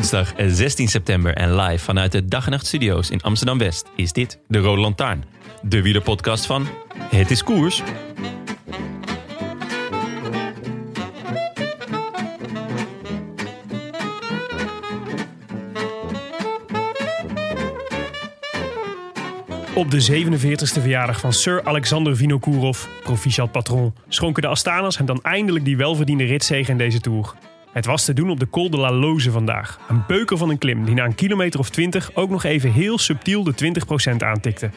Woensdag 16 september en live vanuit de Dag en Nacht Studio's in Amsterdam West is dit de Rode Lantaarn. De wielerpodcast van Het is Koers. Op de 47e verjaardag van Sir Alexander Vinokourov, proficiat patron, schonken de Astanas hem dan eindelijk die welverdiende ritzege in deze Tour. Het was te doen op de Col de la Loze vandaag. Een beuker van een klim die na een kilometer of 20 ook nog even heel subtiel de 20% aantikte.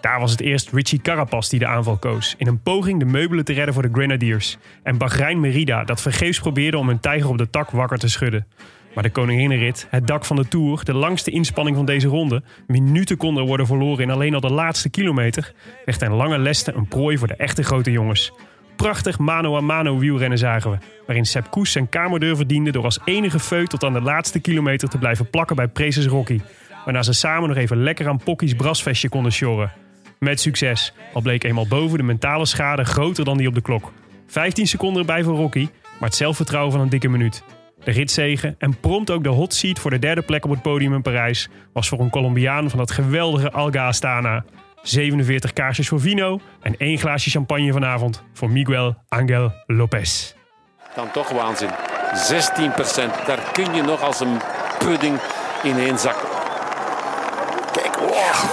Daar was het eerst Richie Carapaz die de aanval koos. In een poging de meubelen te redden voor de Grenadiers. En Bahrein Merida dat vergeefs probeerde om een tijger op de tak wakker te schudden. Maar de koninginnenrit, het dak van de Tour, de langste inspanning van deze ronde... minuten konden worden verloren in alleen al de laatste kilometer... werd ten lange leste een prooi voor de echte grote jongens. Prachtig mano-a-mano wielrennen zagen we... waarin Sepp Koes zijn kamerdeur verdiende... door als enige feut tot aan de laatste kilometer te blijven plakken bij Preces Rocky... waarna ze samen nog even lekker aan Pocky's brasvestje konden sjorren. Met succes, al bleek eenmaal boven de mentale schade groter dan die op de klok. 15 seconden erbij voor Rocky, maar het zelfvertrouwen van een dikke minuut. De ritzegen en prompt ook de hot seat voor de derde plek op het podium in Parijs was voor een Colombiaan van dat geweldige Alga Astana. 47 kaarsjes voor Vino en één glaasje champagne vanavond voor Miguel Angel Lopez. Dan toch waanzin. 16%. Daar kun je nog als een pudding ineen zakken. Kijk, wow.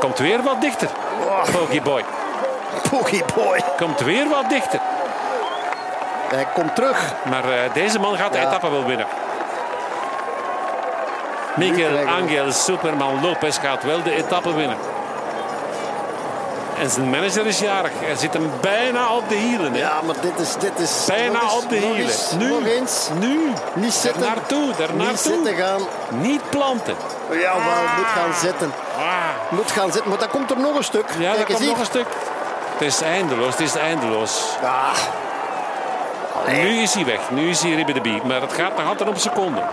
Komt weer wat dichter. Pokey boy. Pokey boy. Komt weer wat dichter. Hij komt terug. Maar uh, deze man gaat de ja. etappe wel winnen. Miguel Angel Superman Lopez gaat wel de etappe winnen. En zijn manager is jarig. Hij zit hem bijna op de hielen. Hè? Ja, maar dit is... Dit is bijna eens, op de hielen. Eens, nu, nog eens. Nu. Niet zitten. Naartoe. Naartoe. Niet zitten gaan. Niet planten. Ja, maar ah. moet gaan zitten. Ah. Moet gaan zitten. Maar dan komt er nog een stuk. Ja, Kijk komt nog een stuk. Het is eindeloos. Het is eindeloos. Ah. Nu is hij weg. Nu is hij Ribbe de Bie. Maar het gaat nog altijd op seconden.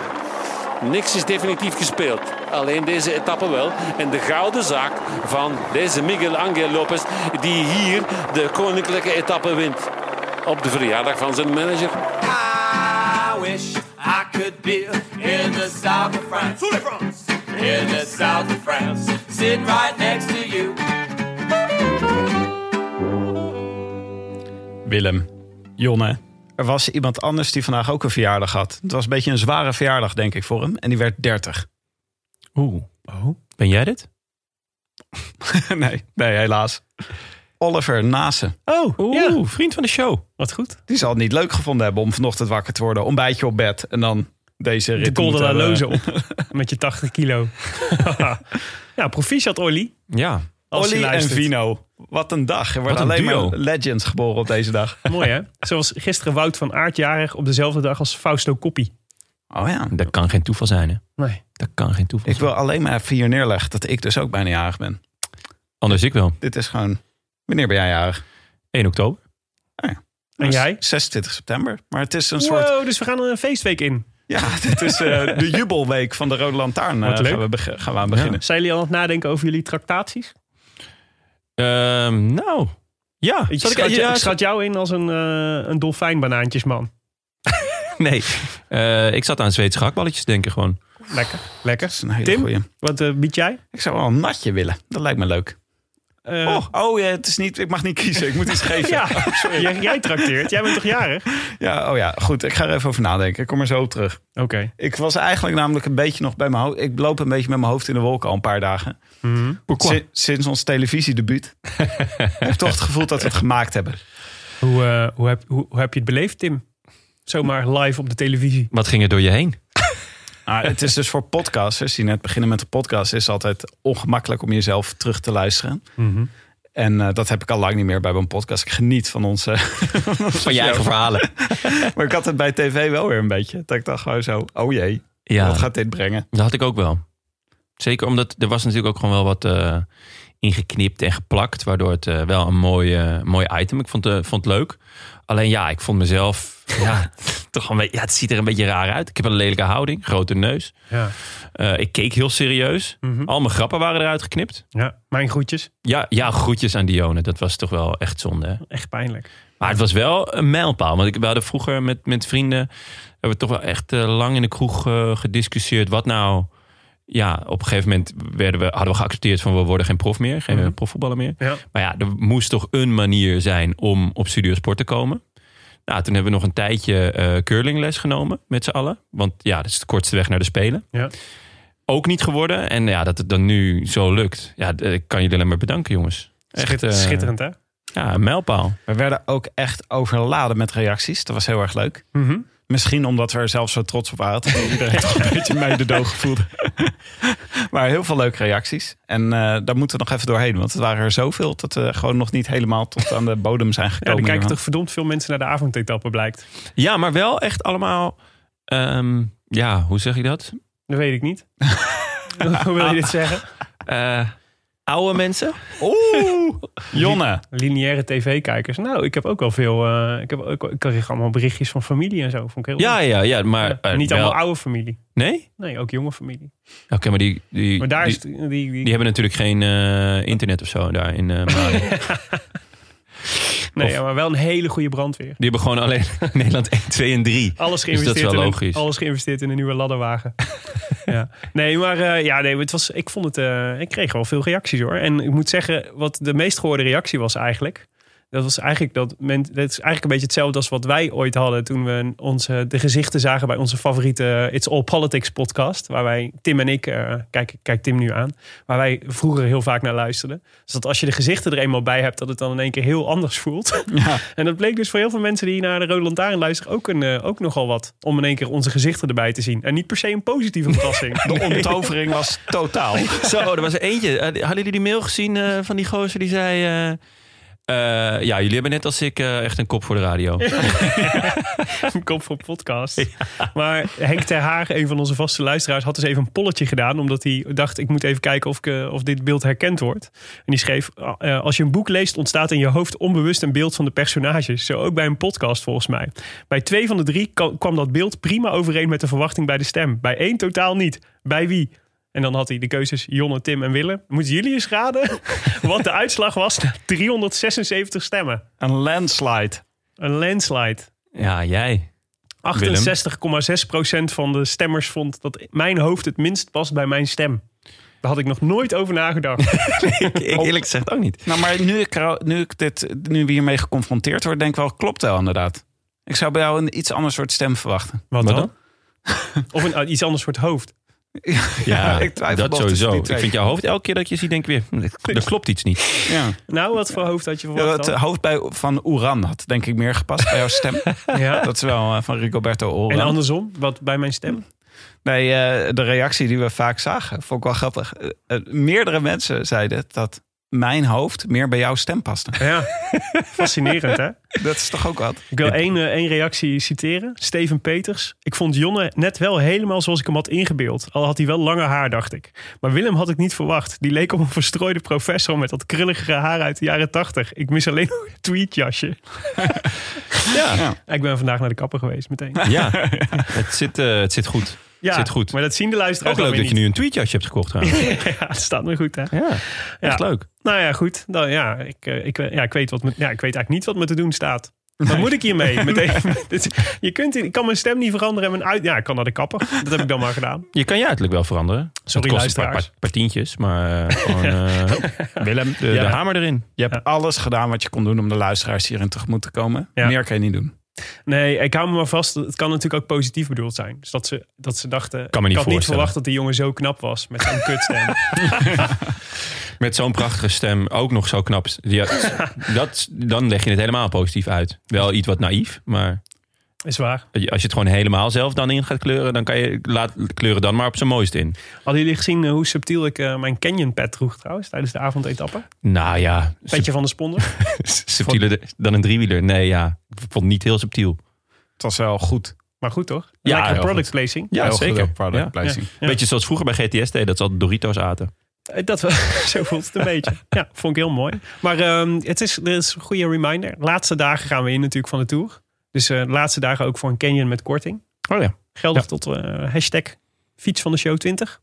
Niks is definitief gespeeld. Alleen deze etappe wel. En de gouden zaak van deze Miguel Angel Lopez. Die hier de koninklijke etappe wint. Op de verjaardag van zijn manager. I wish I could be in the south of France. In the south of France. Sitting right next to you. Willem, Jonne, er was iemand anders die vandaag ook een verjaardag had. Het was een beetje een zware verjaardag, denk ik, voor hem. En die werd 30. Oeh. Oh. Ben jij dit? nee, nee, helaas. Oliver Nase. Oh, Oeh, ja. vriend van de show. Wat goed. Die zal het niet leuk gevonden hebben om vanochtend wakker te worden. Ontbijtje op bed en dan deze rit. De Col de la Loze op. Met je 80 kilo. ja, proficiat Olly. Ja. Olly en Vino. Wat een dag. Er worden alleen duo. maar legends geboren op deze dag. Mooi hè? Zoals gisteren Wout van Aert jarig op dezelfde dag als Fausto Coppi. Oh ja. Dat kan geen toeval zijn hè? Nee. Dat kan geen toeval Ik wil alleen maar even hier neerleggen dat ik dus ook bijna jarig ben. Anders ik wel. Dit is gewoon... Wanneer ben jij jarig? 1 oktober. Oh ja. En jij? 26 september. Maar het is een wow, soort... dus we gaan er een feestweek in. Ja, dit is uh, de jubelweek van de Rode Lantaarn. Uh, gaan, we gaan we aan beginnen. Ja. Zijn jullie al aan het nadenken over jullie tractaties? Um, nou, ja. Ik schat, ik, ja, schat jou in als een, uh, een dolfijnbanaantjesman. nee, uh, ik zat aan Zweedse gehaktballetjes denken gewoon. Lekker, lekker. Dat is een hele Tim, goeie. wat uh, bied jij? Ik zou wel een natje willen. Dat lijkt me leuk. eh, Oh, oh ja, het is niet, ik mag niet kiezen. Ik moet iets geven. ja, jij, jij trakteert. Jij bent toch jarig? Ja, oh ja, goed. Ik ga er even over nadenken. Ik kom er zo op terug. Oké. Ik was eigenlijk namelijk een beetje nog bij mijn hoofd. Ik loop een beetje met mijn hoofd in de wolken al een paar dagen. Si- sinds ons televisiedebuut. ik heb toch het gevoel dat we het gemaakt hebben. Hoe, eh, hoe, heb, hoe, hoe heb je het beleefd, Tim? Zomaar live op de televisie. Wat ging er door je heen? Ah, het is dus voor podcasters die net beginnen met de podcast... is altijd ongemakkelijk om jezelf terug te luisteren. En eh, dat heb ik al lang niet meer bij mijn podcast. Ik geniet van onze... Van je eigen verhalen. maar ik had het bij tv wel weer een beetje. Dat ik dacht gewoon zo, oh jee, Ja, wat gaat dit brengen? dat had ik ook wel. Zeker omdat er was natuurlijk ook gewoon wel wat eh, ingeknipt en geplakt. Waardoor het eh, wel een mooi, mooi item. Ik vond, vond het leuk. Alleen ja, ik vond mezelf... ja, toch een beetje, ja, het ziet er een beetje raar uit. Ik heb een lelijke houding, grote neus. Ja. Eh, ik keek heel serieus. Al mijn grappen waren eruit geknipt. ja, mijn groetjes. Ja, ja, groetjes aan Dione. Dat was toch wel echt zonde. hè? Echt pijnlijk. Maar het was wel een mijlpaal. Want ik, we hadden vroeger met, met vrienden... hebben we toch wel echt eh, lang in de kroeg eh, gediscussieerd. Wat nou... Ja, op een gegeven moment werden we, hadden we geaccepteerd van... we worden geen prof meer, geen eh, profvoetballer meer. Ja. Maar ja, er moest toch een manier zijn om op Studio Sport te komen. Nou, toen hebben we nog een tijdje eh curlingles genomen met z'n allen. Want ja, dat is de kortste weg naar de Spelen. Ja. Ook niet geworden. En ja, dat het dan nu zo lukt. Ja, ik kan jullie alleen maar bedanken, jongens. Echt, Schitter- eh, schitterend, hè? Ja, een mijlpaal. We werden ook echt overladen met reacties. Dat was heel erg leuk. Mhm. Misschien omdat we er zelf zo trots op waren. Dat iedereen toch een beetje meidendoog voelde. maar heel veel leuke reacties. En eh, daar moeten we nog even doorheen. Want het waren er zoveel dat we gewoon nog niet helemaal tot aan de bodem zijn Ja, gekomen. er kijken toch verdomd veel mensen naar de avondetappe, blijkt. Ja, maar wel echt allemaal... ehm, ja, hoe zeg je dat? Dat weet ik niet. Hoe wil je dit zeggen? Eh, oude mensen? Oeh, Jonne. Lineaire tv-kijkers. Nou, ik heb ook wel veel... eh, ik, heb ook, ik kreeg allemaal berichtjes van familie en zo. Vond ik heel Ja, ja, ja. Maar Ja, eh, niet wel- allemaal oude familie. Nee? Nee, ook jonge familie. Oké, maar die, die, Maar daar die, is... het- Die, die, die hebben natuurlijk geen eh, internet of zo daar in eh Mali. nee, of- ja, maar wel een hele goede brandweer. Die hebben gewoon alleen Nederland 1, 2 en 3. Alles Dus dat geïnvesteerd, is wel in, logisch. alles geïnvesteerd in een nieuwe ladderwagen. ja. Nee, maar eh, ja, nee, het was, ik vond het. eh, ik kreeg wel veel reacties hoor. En ik moet zeggen, wat de meest gehoorde reactie was eigenlijk. Dat was eigenlijk dat men, dat is eigenlijk een beetje hetzelfde als wat wij ooit hadden toen we onze, de gezichten zagen bij onze favoriete It's All Politics podcast. Waar wij, Tim en ik, eh, kijk, kijk Tim nu aan, waar wij vroeger heel vaak naar luisterden. Dus dat als je de gezichten er eenmaal bij hebt, dat het dan in één keer heel anders voelt. Ja. En dat bleek dus voor heel veel mensen die naar de Rode Lantaarn luisteren ook, een, eh, ook nogal wat. Om in één keer onze gezichten erbij te zien. En niet per se een positieve verrassing. De onttovering was totaal. Zo, er was er eentje. Eh, hadden jullie die mail gezien eh, van die gozer die zei... eh, ja, jullie hebben net als ik eh, echt een kop voor de radio. een kop voor podcast. Maar Henk Ter Haag, een van onze vaste luisteraars, had dus even een polletje gedaan. Omdat hij dacht, ik moet even kijken of, ik, eh, of dit beeld herkend wordt. En die schreef, eh, als je een boek leest, ontstaat in je hoofd onbewust een beeld van de personages. Zo ook bij een podcast volgens mij. Bij twee van de drie kwam dat beeld prima overeen met de verwachting bij de stem. Bij één totaal niet. Bij wie? En dan had hij de keuzes Jonne, Tim en Willem. Moeten jullie eens raden wat de uitslag was na 376 stemmen? Een landslide. Een landslide. Ja, jij. 68,6% van de stemmers vond dat mijn hoofd het minst past bij mijn stem. Daar had ik nog nooit over nagedacht. ik, ik eerlijk gezegd ook niet. Nou, maar nu ik, nu, ik dit, nu we hiermee geconfronteerd worden, denk ik wel, klopt wel inderdaad. Ik zou bij jou een iets ander soort stem verwachten. Wat, Wat dan? Of een, uh, iets anders soort hoofd. Ja, ik twijfel dat sowieso. die Ik vind jouw hoofd elke keer dat je ziet, denk ik weer... hm, Er klopt iets niet. Ja. Nou, wat voor hoofd had je Ja, dan? eh, hoofd bij, van Oeran had denk ik meer gepast bij jouw stem. Ja. Dat is wel eh, van Rigoberto Oran. En andersom, wat bij mijn stem? Nee, eh, de reactie die we vaak zagen, vond ik wel grappig. Eh, meerdere mensen zeiden dat mijn hoofd meer bij jouw stem paste. Ja, fascinerend hè? Dat is toch ook wat? Ik wil één, eh, één reactie citeren. Steven Peters. Ik vond Jonne net wel helemaal zoals ik hem had ingebeeld. Al had hij wel langer haar, dacht ik. Maar Willem had ik niet verwacht. Die leek op een verstrooide professor met dat krullige haar uit de jaren tachtig. Ik mis alleen nog een tweetjasje. Ja, Ik ben vandaag naar de kapper geweest meteen. ja. Het, zit, eh, het zit goed. Ja, Zit goed. maar dat zien de luisteraars Ook leuk dan dat je weer nu een tweetjasje hebt gekocht. trouwens. niet. Ja, het staat me goed hè. Ja, echt leuk. Nou ja, goed. Dan, ja, ik, eh, ik, ja, ik, weet wat me, ja, ik weet eigenlijk niet wat me te doen staat. Wat moet ik hiermee? Meteen, dit- je kunt, ik kan mijn stem niet veranderen en mijn uit... Ja, ik kan naar de kapper. Dat heb ik dan maar gedaan. Je kan je uiterlijk wel veranderen. Sorry, Dat kost een paar, luisteraars. paar, paar tientjes, maar eh, gewoon eh, Willem, de, je, de hamer erin. je hebt alles gedaan wat je kon doen om de luisteraars hierin tegemoet te komen. Ja. Meer kan je niet doen. Nee, ik hou me maar vast. Het kan natuurlijk ook positief bedoeld zijn. Dus dat ze, dat ze dachten... Kan me niet ik had niet verwacht dat die jongen zo knap was. Met zo'n kutstem. Met zo'n prachtige stem, ook nog zo knap. Ja, dat, dan leg je het helemaal positief uit. Wel iets wat naïef, maar Is waar. als je het gewoon helemaal zelf dan in gaat kleuren... dan kan je laat kleuren dan maar op zijn mooiste in. Hadden jullie gezien eh, hoe subtiel ik eh, mijn Canyon pet droeg trouwens? Tijdens de avondetappe? Nou ja, Petje van de sponsor. subtieler dan een driewieler. Nee, ja, ik vond het niet heel subtiel. Het was wel goed. Maar goed toch? Ja, Lekker heel product goed. placing. Ja, Heel zeker. product Ja. placing. Ja. Beetje zoals vroeger bij GTS deed, dat ze altijd Doritos aten. Eh, Dat, zo voelt het een beetje. Ja, vond ik heel mooi. Maar ehm, het is, er is een goede reminder. De laatste dagen gaan we in natuurlijk van de Tour. Dus eh, de laatste dagen ook voor een Canyon met korting. Oh ja. Geldig Ja. tot eh, hashtag fiets van de show 20.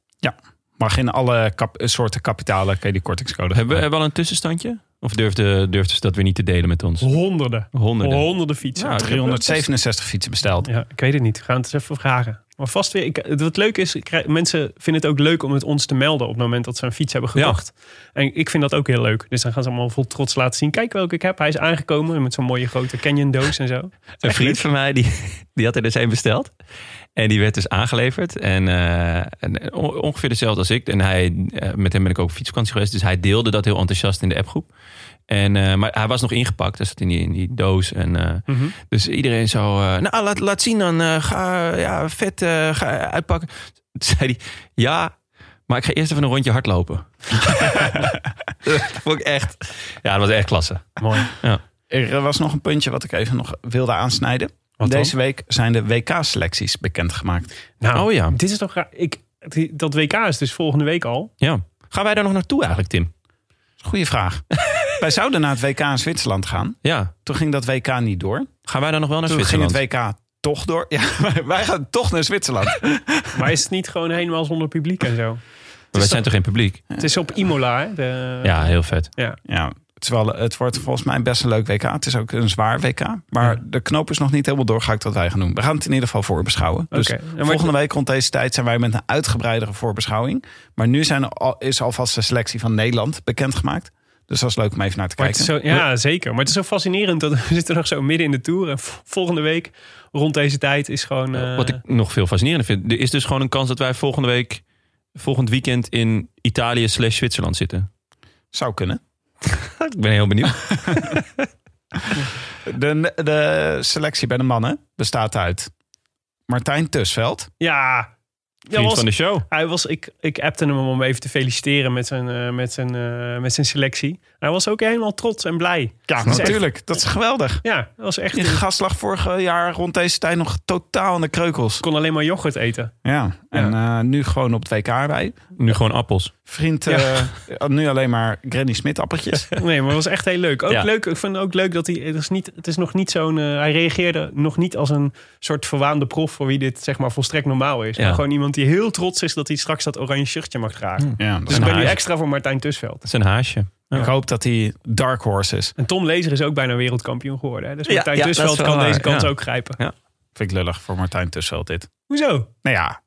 Mag in alle kap- soorten kapitalen kan je die kortingscode Hebben hebben we al een tussenstandje? Of durfde, durfde ze dat weer niet te delen met ons? Honderden. Honderden. Honderden fietsen. Ja, 367 fietsen besteld. Ja, ik weet het niet. We gaan het eens even vragen. Maar vast weer. Ik, het- wat leuk is, krijg- mensen vinden het ook leuk om het ons te melden op het moment dat ze een fiets hebben gekocht. En ik vind dat ook heel leuk. Dus dan gaan ze allemaal vol trots laten zien. Kijk welke ik heb. Hij is aangekomen met zo'n mooie grote Canyon doos en zo. Een vriend van mij, die, die had er dus een besteld. En die werd dus aangeleverd. En, eh, en ongeveer dezelfde als ik. En hij, eh, met hem ben ik ook op fietsvakantie geweest. Dus hij deelde dat heel enthousiast in de appgroep. En, eh, maar hij was nog ingepakt. Hij zat in die, in die doos. En, Mhm. Dus iedereen zo... eh, nou, laat, laat zien dan. ga ja, vet ga uitpakken. Toen zei hij... Ja, maar ik ga eerst even een rondje hardlopen. dat vond ik echt... Ja, dat was echt klasse. Mooi. Er was nog een puntje wat ik even nog wilde aansnijden. Wat dan? Deze week zijn de WK-selecties bekendgemaakt. Nou, Oh ja. dit is toch raar. Ik, dat WK is dus volgende week al. ja. Gaan wij daar nog naartoe eigenlijk, Tim? Goeie vraag. Wij zouden naar het WK in Zwitserland gaan. Ja. Toen ging dat WK niet door. Gaan wij dan nog wel naar Toen Zwitserland? ging het WK toch door. Ja, wij- wij gaan toch naar Zwitserland. Maar is het niet gewoon helemaal zonder publiek en zo? Maar wij zijn toch geen publiek? Het is op Imola, hè? De, Ja, heel vet. ja. Ja, het, is wel, het wordt volgens mij best een leuk WK. Het is ook een zwaar WK. Maar de knoop is nog niet helemaal doorgehakt wat wij gaan doen. We gaan het in ieder geval voorbeschouwen. Dus volgende week rond deze tijd zijn wij met een uitgebreidere voorbeschouwing. Maar nu zijn al, is alvast de selectie van Nederland bekendgemaakt. Dus dat is leuk om even naar te Maar kijken. zo, ja, zeker. Maar het is zo fascinerend dat we zitten nog zo midden in de tour. En volgende week, rond deze tijd, is gewoon. eh, Wat ik nog veel fascinerender vind. Er is dus gewoon een kans dat wij volgende week, volgend weekend in Italië slash Zwitserland zitten. Zou kunnen. Ik ben heel benieuwd. De, de selectie bij de mannen bestaat uit Martijn Tusveld. Ja. Ja, Vriend was, van de show. hij was, ik, ik appte hem om even te feliciteren met zijn, eh, met zijn, eh, met zijn selectie. Hij was ook helemaal trots en blij. Ja, Dat is echt- natuurlijk. Dat is geweldig. Ja, dat was echt. Die gast lag vorig jaar rond deze tijd nog totaal aan de kreukels. kon alleen maar yoghurt eten. Ja, en eh, nu gewoon op het WK bij. Nu gewoon appels. Vriend, eh, nu alleen maar Granny Smit appeltjes. Nee, maar het was echt heel leuk. Ook Ja. leuk. Ik vond het ook leuk dat hij. Het is, niet, het is nog niet zo'n. eh, hij reageerde nog niet als een soort verwaande prof voor wie dit zeg maar volstrekt normaal is. Ja. Maar gewoon iemand die heel trots is dat hij straks dat oranje shirtje mag dragen. Ja, Dus ik ben nu extra voor Martijn Tusveld. Dat is een haasje. Ja. Ik hoop dat hij Dark Horse is. En Tom Lezer is ook bijna wereldkampioen geworden. Hè? Dus Ja, Martijn ja, wel kan deze kans ja. ook grijpen. Vind ik lullig voor Martijn Tusveld dit. Hoezo? Nou ja,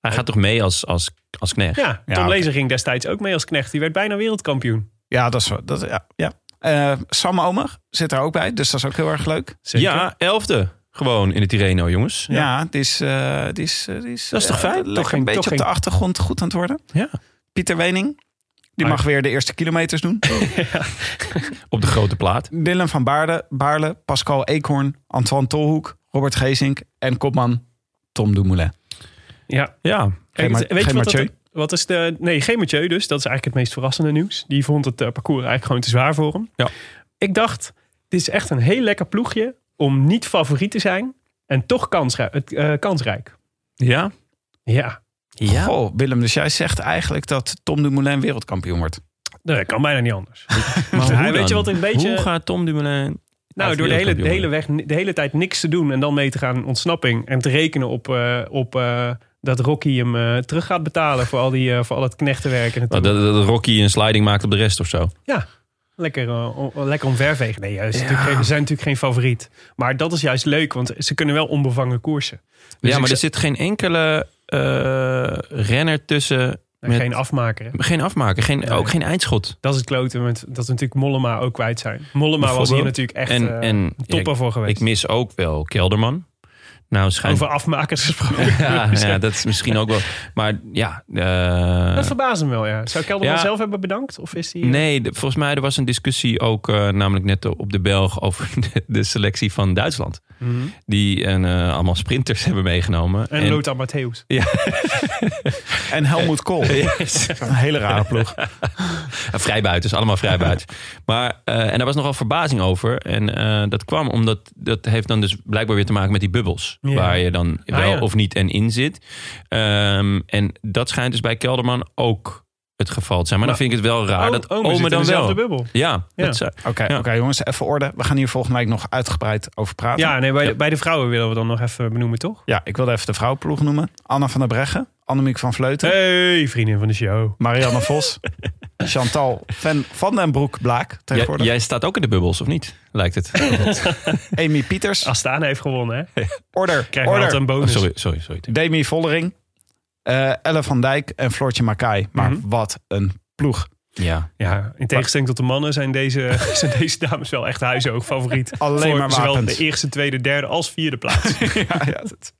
Hij gaat toch mee als, als, als knecht? Ja, Ja, Tom. Lezer ging destijds ook mee als knecht. Die werd bijna wereldkampioen. ja dat is dat, ja, ja. Eh, Sam Omer zit er ook bij, dus dat is ook heel erg leuk. Zeker. Ja, elfde. Gewoon in de Tirreno, jongens. Ja, die is, eh, die is, eh, die is Dat is toch eh, fijn? Toch geen- een beetje toch op de achtergrond goed aan het worden. Ja. Pieter Wening, die mag weer de eerste kilometers doen. Op de grote plaat. Willem van Baarle, Baarle, Pascal Eekhoorn, Antoine Tolhoek, Robert Geesink en kopman Tom Dumoulin. Ja. Ja. Geen weet Ma- je geen wat, dat, wat is de... Nee, geen Mathieu dus. Dat is eigenlijk het meest verrassende nieuws. Die vond het eh, parcours eigenlijk gewoon te zwaar voor hem. Ja. Ik dacht, dit is echt een heel lekker ploegje om niet favoriet te zijn en toch kansrijk. eh, kansrijk. Ja? Ja, Ja. Goh, Willem, dus jij zegt eigenlijk dat Tom Dumoulin wereldkampioen wordt. dat kan bijna niet anders. Maar weet je wat een beetje- Hoe gaat Tom Dumoulin... Nou, door de hele, de, hele weg, de hele tijd niks te doen en dan mee te gaan in ontsnapping. En te rekenen op, eh, op eh, dat Rocky hem eh, terug gaat betalen voor al, die, eh, voor al het knechtenwerk. En het worden? Dat, dat Rocky een sliding maakt op de rest of zo. Ja. Lekker, o- lekker omvervegen. Nee, natuurlijk geen- ze zijn natuurlijk geen favoriet. Maar dat is juist leuk, want ze kunnen wel onbevangen koersen. Dus ja, maar er zit geen enkele renner tussen. Met, geen afmaker. hè. geen afmaken, geen, ook geen eindschot. Dat is het kloten met dat we natuurlijk Mollema ook kwijt zijn. Mollema was hier natuurlijk echt En, eh, en topper ja, voor geweest. Ik mis ook wel Kelderman. Nou, schijnt. Over afmakers gesproken. ja, ja, dat is misschien ook wel. Maar ja. eh, Dat verbaast hem wel, ja. Zou Kelderman Ja. zelf hebben bedankt? Of is die... Nee, de- volgens mij er was een discussie ook, eh, namelijk net op de Belg, over de, de selectie van Duitsland. Mhm. Die een, eh, allemaal sprinters hebben meegenomen. En, Lothar Matthäus. En Helmoet Kool. Een hele rare ploeg. Ja, vrijbuiters, allemaal vrijbuiters. maar, eh, en daar was nogal verbazing over. En eh, dat kwam omdat, dat heeft dan dus blijkbaar weer te maken met die bubbels. Ja. Waar je dan Ah, wel ja. of niet en in zit. Ehm, en dat schijnt dus bij Kelderman ook het geval te zijn. Maar, dan Maar- vind ik het wel raar Oh, dat oh, Ome dan wel. dezelfde bubbel. Ja, Ja. Oké, Ja. oké, jongens, even orde. We gaan hier volgende week nog uitgebreid over praten. Ja, nee, bij, de, bij de vrouwen willen we dan nog even benoemen, toch? Ja, ik wilde even de vrouwenploeg noemen. Anna van der Breggen, Annemiek van Vleuten, Hey, vriendin van de show. Marianne Vos, Chantal van, van den Broek Blaak Jij, tegenwoordig. jij staat ook in de bubbels, of niet? Lijkt het. Amy Pieters, Astana heeft gewonnen, hè? Order, altijd Order, een Oh, bonus. sorry, sorry, sorry. Demi Vollering, eh Elle van Dijk en Floortje Makai. Maar Mhm. wat een ploeg. Ja. Ja, in tegenstelling tot de mannen zijn deze, zijn deze dames wel echt huishoog favoriet. Alleen Voor maar zowel de eerste, tweede, derde als vierde plaats. ja, ja, dat-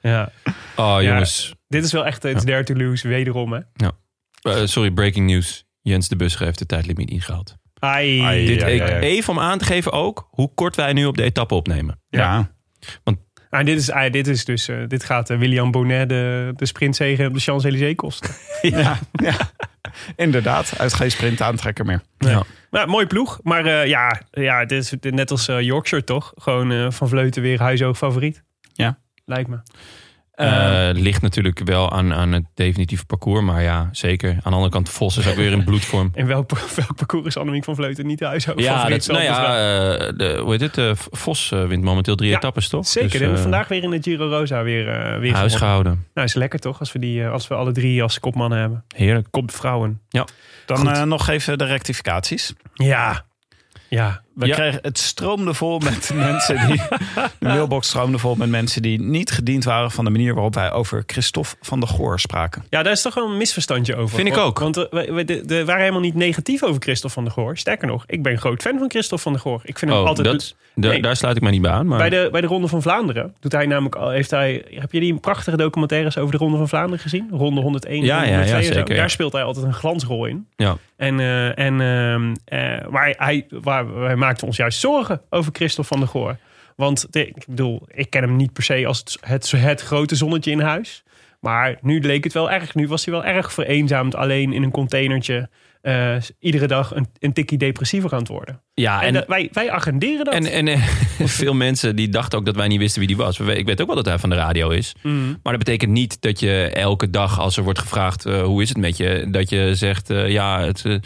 ja. Oh, jongens. Dit is wel echt het dare to lose, wederom, hè? Eh, sorry, breaking news. Jens de Busser heeft de tijdlimiet ingehaald. Ai. Ai. Dit, ja, ik- ja, ja. Even om aan te geven ook hoe kort wij nu op de etappe opnemen. ja. Ah, dit, is, ah, dit is dus, eh, dit gaat eh, William Bonnet de, de sprintzege op de Champs-Élysées kosten. Ja, ja. inderdaad. Uit geen sprint aantrekker meer. Ja. Nou, mooi ploeg. Maar eh, ja, ja, dit is net als eh, Yorkshire toch? Gewoon eh, van Vleuten weer huishoog favoriet. Ja. Lijkt me. Eh, ligt natuurlijk wel aan, aan het definitieve parcours. Maar ja, zeker. Aan de andere kant, Vos is ook weer in bloedvorm. In welk, welk parcours is Annemiek van Vleuten niet de huishoog Ja, dat, nou ja eh, de, hoe heet het? eh, Vos eh, wint momenteel drie Ja, etappes, toch? Zeker, Dus, vandaag weer in de Giro Rosa weer, eh weer gewonnen. Huisgehouden. Nou, is lekker toch, als we, die, eh, als we alle drie als kopmannen hebben. Heerlijk. Kopvrouwen. Dan Goed. eh, nog even de rectificaties. Ja. Ja. We Ja. kregen, het stroomde vol met mensen die. De mailbox stroomde vol met mensen die niet gediend waren van de manier waarop wij over Christophe van der Goor spraken. Ja, daar is toch wel een misverstandje over. Vind ik Want- ook. Want eh, we, we, de- de- waren helemaal niet negatief over Christophe van der Goor. Sterker nog, ik ben een groot fan van Christophe van der Goor. Ik vind hem Oh, altijd... dat, da- Nee. daar sluit ik mij niet bij aan. Maar Bij de, bij de Ronde van Vlaanderen doet hij namelijk al, heeft hij, heb je die prachtige documentaires over de Ronde van Vlaanderen gezien? Ronde 101, Ja, ja, ja, 102 en zo. zeker, ja. Daar speelt hij altijd een glansrol in. Ja. En, eh, en ehm, eh, waar hij, waar, wij maakten ons juist zorgen over Christophe van der Goor. Want ik bedoel, ik ken hem niet per se als het, het, het grote zonnetje in huis. Maar nu leek het wel erg. Nu was hij wel erg vereenzaamd alleen in een containertje. eh, iedere dag een, een tikkie depressiever aan het worden. Ja, En, en, dat- wij, wij agenderen dat. en, en eh, veel mensen die dachten ook dat wij niet wisten wie die was. Ik weet ook wel dat hij van de radio is. Mhm. Maar dat betekent niet dat je elke dag als er wordt gevraagd eh, hoe is het met je, dat je zegt eh, ja het is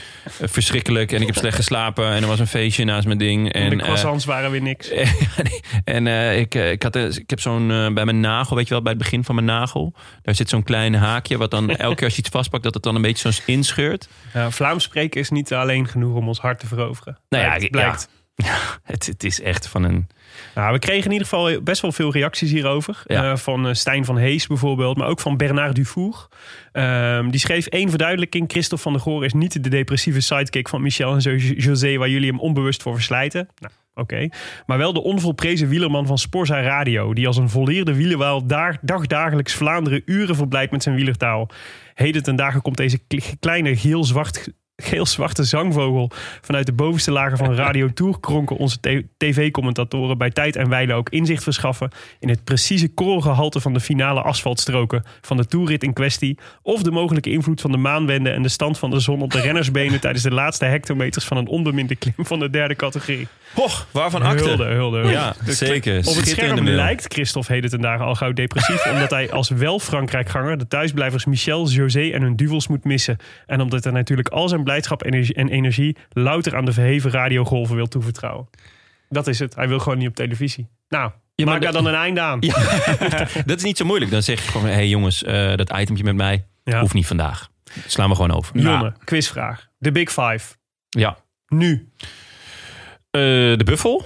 verschrikkelijk en ik heb slecht geslapen en er was een feestje naast mijn ding En de croissants waren weer niks. en ik, ik, had, ik heb zo'n bij mijn nagel, weet je wel, bij het begin van mijn nagel, daar zit zo'n klein haakje wat dan elke keer als je iets vastpakt dat het dan een beetje zo inscheurt. Vlaams spreken is niet alleen genoeg om ons hart te veroveren. Nou ja, Blijkt- ik- blijkt. Het, het is echt van een Nou, we kregen in ieder geval best wel veel reacties hierover. Ja. Eh, van eh, Stijn van Hees bijvoorbeeld, maar ook van Bernard Dufour. Ehm, die schreef één verduidelijking. Christophe van der Goor is niet de depressieve sidekick van Michel en José... waar jullie hem onbewust voor verslijten. Nou, oké. Maar wel de onvolprezen wielerman van Sporza Radio... die als een volleerde wielerwaal daar, dagdagelijks Vlaanderen uren verblijdt met zijn wielertaal. Heden ten dagen komt deze kle- kleine geel-zwart geel-zwarte zangvogel vanuit de bovenste lagen van Radio Tour kronken onze tv-commentatoren bij tijd en wijle ook inzicht verschaffen in het precieze koolgehalte van de finale asfaltstroken van de toerrit in kwestie of de mogelijke invloed van de maanwende en de stand van de zon op de rennersbenen tijdens de laatste hectometers van een onbeminde klim van de derde categorie. Hoch, waarvan akte? Hulde, hulde, hulde. Ja, zeker. Op het scherm lijkt Christophe heden ten dagen al gauw depressief. omdat hij als wel Frankrijkganger de thuisblijvers Michel, José en hun duvels moet missen. En omdat hij natuurlijk al zijn blijdschap en energie- en energie louter aan de verheven radiogolven wil toevertrouwen. Dat is het. Hij wil gewoon niet op televisie. Nou, Ja, maar maak daar dan een einde aan. Ja, dat is niet zo moeilijk. Dan zeg je gewoon, hé hey jongens, eh, dat itempje met mij Ja. hoeft niet vandaag. Slaan we gewoon over. Jonne, quizvraag. De Big Five. Ja, Nu. Eh, de buffel.